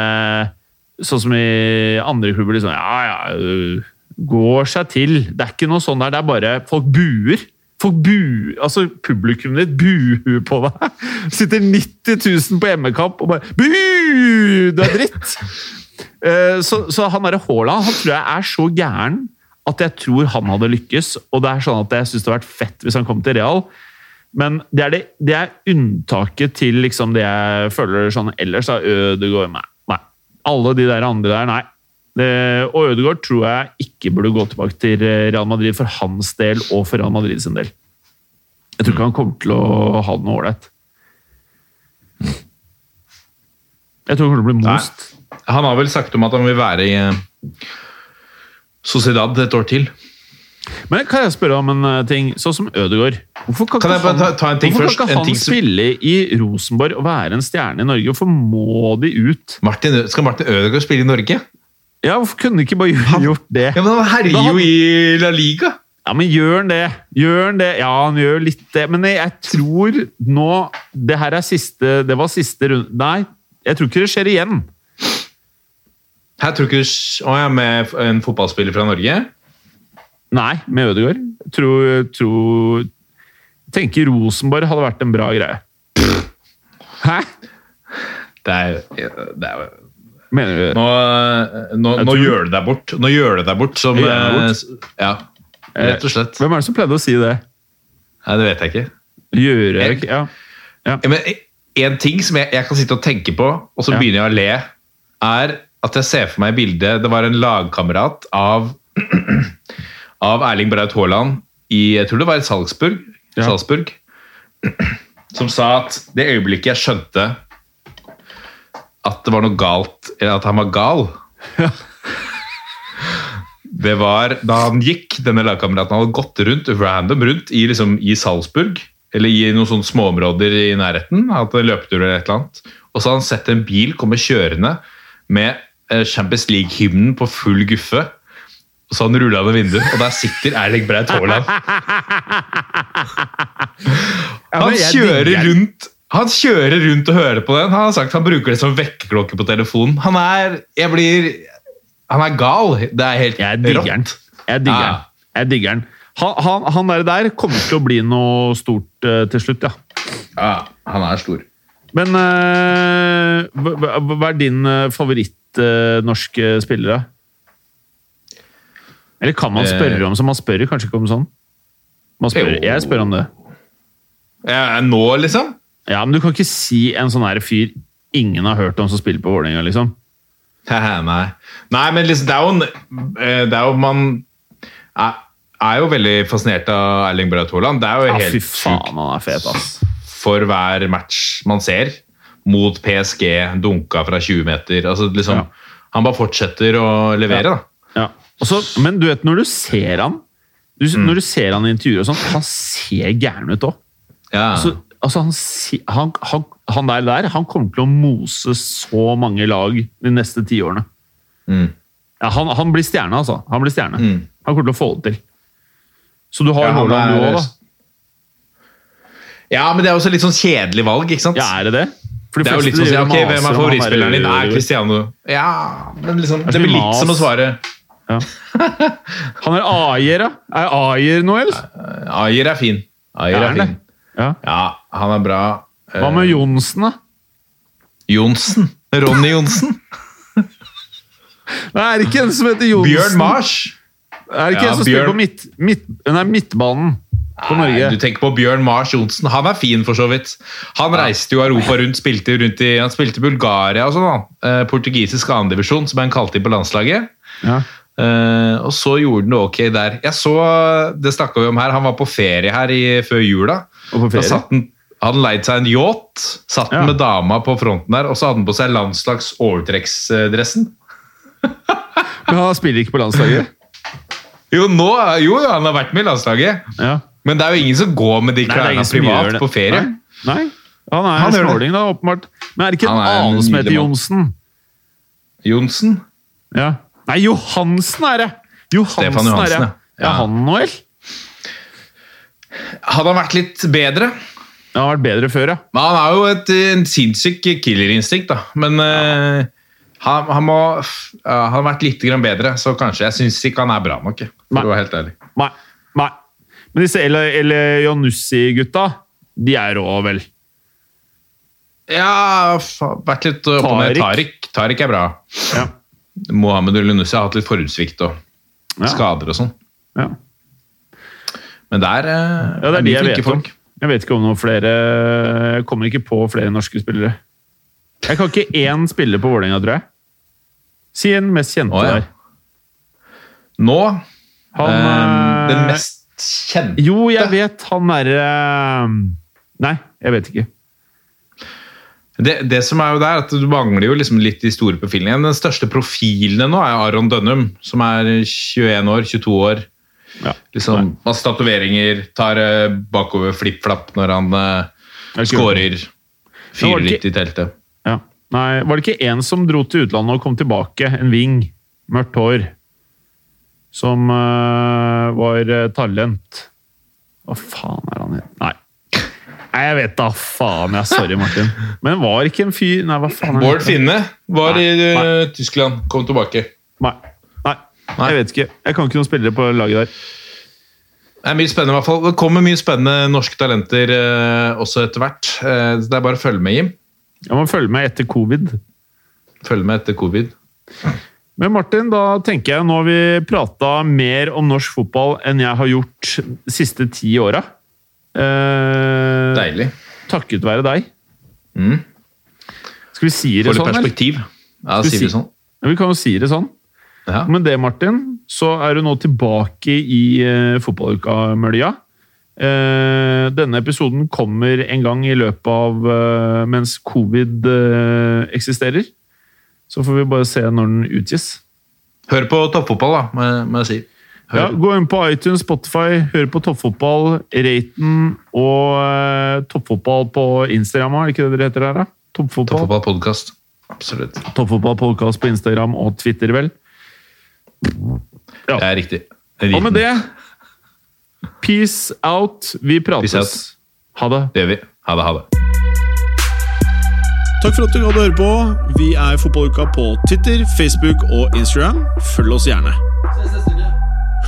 Sånn som i andre klubber. liksom, ja, ja, øh, Går seg til. Det er ikke noe sånn der. Det er bare Folk buer. Folk bu, altså Publikummet ditt buer på deg. Sitter 90 000 på hjemmekamp og bare Bu! Du er dritt! Eh, så, så han derre Haaland han tror jeg er så gæren at jeg tror han hadde lykkes. Og det er sånn at jeg syns det hadde vært fett hvis han kom til Real. Men det er, det, det er unntaket til liksom det jeg føler sånn ellers. da, Ødegaard Nei. Alle de der andre der, nei. Det, og Ødegaard tror jeg ikke burde gå tilbake til Real Madrid for hans del og for Real Madrid sin del. Jeg tror ikke han kommer til å ha det noe ålreit. Jeg tror han kommer til å bli most. Han har vel sagt om at han vil være i eh, Sociedad et år til. Men kan jeg spørre om en eh, ting? Sånn som Ødegaard. Hvorfor kan, Kan ikke han, ta- ta en ting hvorfor først? kan ikke han ting som- spille i Rosenborg og være en stjerne i Norge? Hvorfor må de ut? Martin, skal Martin Ødegaard spille i Norge? Ja, Hvorfor kunne de ikke bare gjort det? Ja, men Han herjer jo i La Liga! Ja, men gjør han det? Gjør han det? Ja, han gjør litt det. Men jeg, jeg tror nå Det her er siste Det var siste runde Nei, jeg tror ikke det skjer igjen. Her tror ikke du Å ja, med en fotballspiller fra Norge? Nei, med Ødegaard. Jeg Tror, tror jeg tenker Rosenborg hadde vært en bra greie. Hæ? Det er, det er Mener du Nå, nå, nå tror- gjør du deg bort. Nå gjør du deg bort som eh, s- Ja, rett og slett. Hvem er det som pleide å si det? Nei, det vet jeg ikke. Gjøre Jeg- Ja. Ja, Men en ting som jeg, jeg kan sitte og tenke på, og så Ja. begynner jeg å le, er at jeg ser for meg bildet Det var en lagkamerat av, av Erling Braut Haaland i Jeg tror det var i Salzburg. Salzburg som sa at det øyeblikket jeg skjønte at det var noe galt, eller at han var gal. Det var da han gikk, denne lagkameraten hadde gått rundt, random rundt i, liksom, i Salzburg, eller i noen sånne småområder i nærheten, hatt en løpetur eller et eller annet, og så hadde han sett en bil komme kjørende med eh, Champions League-hymnen på full guffe, og så han rullet ned vinduet, og der sitter Erling Braut Haaland. Han kjører rundt han kjører rundt og hører på den. Han har sagt han bruker det som vekkerklokke på telefonen. Han er jeg blir, han er gal. Det er helt Jeg digger rått. Jeg digger den. Jeg digger den. Han, han, han der, der kommer til å bli noe stort uh, til slutt, ja. Ja, han er stor. Men uh, hva, hva- er din uh, favoritt-norske spillere? Eller kan man spørre om så Man spør kanskje ikke om sånn? Man spør, jeg spør om det. Ja, nå, liksom? Ja, Men du kan ikke si en sånn her fyr ingen har hørt om som spiller på Vålerenga, liksom. Nei. Nei, men liksom, det er jo, en- eh, det er jo Man er, er jo veldig fascinert av Erling Braut Haaland. Det er jo Ja, helt fy faen, sjukt han er fet, ass. for hver match man ser. Mot PSG, dunka fra 20 meter. Altså, liksom, Ja. Han bare fortsetter å levere, Ja. da. Ja. Også, men du vet, når du ser han du, Mm. Når du ser han i intervjuer og sånn, han ser gæren ut òg. Ja. Altså, altså han, han, han, han der, der han kommer til å mose så mange lag de neste tiårene. Mm. Ja, han, han blir stjerne, altså. Han blir stjerne. Mm. Han kommer til å få det til. Så du har Ja, Haaland, du òg, da. ja, men det er også litt sånn kjedelig valg, ikke sant? Ja, er det det? For de det er jo litt sånn si, ok, Hvem er favorittspilleren din? Er. Cristiano. Ja, men liksom, det blir litt som å svare Ja. Han er Ayer, da. Er Ayer noe, eller? Ayer er fin. Ayer Er er fin. Ja. Ja, han er bra. Hva med Eh, Johnsen, da? Johnsen? Ronny Johnsen? Nei, er det ikke en som heter Johnsen? Bjørn Mars? Er det ikke Ja, en som spiller på midt, midt, nei, midtbanen på Nei, Norge? du tenker på Bjørn Mars Johnsen. Han er fin, for så vidt. Han reiste jo Europa rundt, spilte rundt i Han spilte i Bulgaria og sånn. da. Eh, portugisisk annendivisjon, som han kalte inn på landslaget. Ja. Eh, og så gjorde han det ok der. Jeg så, Det snakka vi om her, han var på ferie her i, før jula. Og på Da ferie? han, han leid seg en yacht, satt Ja. med dama på fronten der, og så hadde han på seg landslags overtrekksdressen. Men han spiller ikke på landslaget? Jo, nå, jo, han har vært med i landslaget, Ja. men det er jo ingen som går med de klærne privat på ferie. Nei, Nei. Han er Han småling snåling, da, åpenbart. Men er det ikke en annen som heter Jonsen? Jonsen? Ja. Nei, Johansen er det! Johansen, Stefan Johansen, er det. ja. Ja, Ja. han nå, vel? Hadde han vært litt bedre? Han har vært bedre før, ja. Men han har jo et eh, en sinnssyk killerinstinkt, da. Men eh, han, han må uh, Han har vært litt grann bedre, så kanskje. Jeg syns ikke han er bra nok, for å være helt ærlig. Nei. Nei. Men disse Elionussi-gutta, de er rå, vel? Ja, vært litt opp og ned. Tariq. Tariq, Tariq er bra. Ja. Mohammed Ulunussi har hatt litt forhudssvikt og Ja. skader og sånn. ja. Men der eh, Ja, det er de jeg vet om. Jeg vet ikke om noen flere Jeg kommer ikke på flere norske spillere. Jeg kan ikke én spiller på Vålerenga, tror jeg. Si en mest kjente Å, ja. der. Nå Han eh, Den eh, mest kjente Jo, jeg vet han er... Nei, jeg vet ikke. Det, det som er jo der, at du mangler jo liksom litt de store profilene. Den største profilen nå er Aron Dønnum, som er 21 år, 22 år. Ja. Liksom, Masse tatoveringer, tar eh, bakover flipp-flapp når han uh, er scorer. Fyrer litt i teltet. Ja. Nei, var det ikke en som dro til utlandet og kom tilbake? En ving. Mørkt hår. Som uh, var talent. Hva faen er han het? Nei. Nei, jeg vet da faen. Jeg, sorry, Martin. Men var ikke en fyr Nei, hva faen Bård? Finne var Nei, i eh, nei. Tyskland, kom tilbake. Nei. Nei. Jeg vet ikke. Jeg kan ikke noen spillere på laget der. Det er mye spennende i hvert fall. Det kommer mye spennende norske talenter eh, også etter hvert. Eh, det er bare å følge med, Jim. Ja, man følger med etter covid. Følge med etter covid. Men Martin, da tenker jeg nå har vi prata mer om norsk fotball enn jeg har gjort de siste ti åra. Eh, Deilig. takket være deg. Mm. Skal vi si det Får sånn, eller? perspektiv. Ja, Skal vi sier si- vi sånn. Ja, Vi kan jo si det sånn. Ja. Med det, Martin, så er du nå tilbake i uh, fotballuka-mølja. Eh, denne episoden kommer en gang i løpet av uh, mens covid uh, eksisterer. Så får vi bare se når den utgis. Hør på toppfotball, da, må jeg si. Ja, gå inn på iTunes, Spotify, hør på Toppfotball, Raten og eh, Toppfotball på Instagram, er det ikke det dere heter der, da? Toppfotball. Toppfotballpodkast. Absolutt. Toppfotballpodkast på Instagram og Twitter, vel. Det er riktig. Det er Og med det Peace out. Vi prates. Out. Ha det. Det gjør vi. Ha det, ha det. Takk for at du gadd å høre på. Vi er Fotballuka på Twitter, Facebook og Instagram. Følg oss gjerne.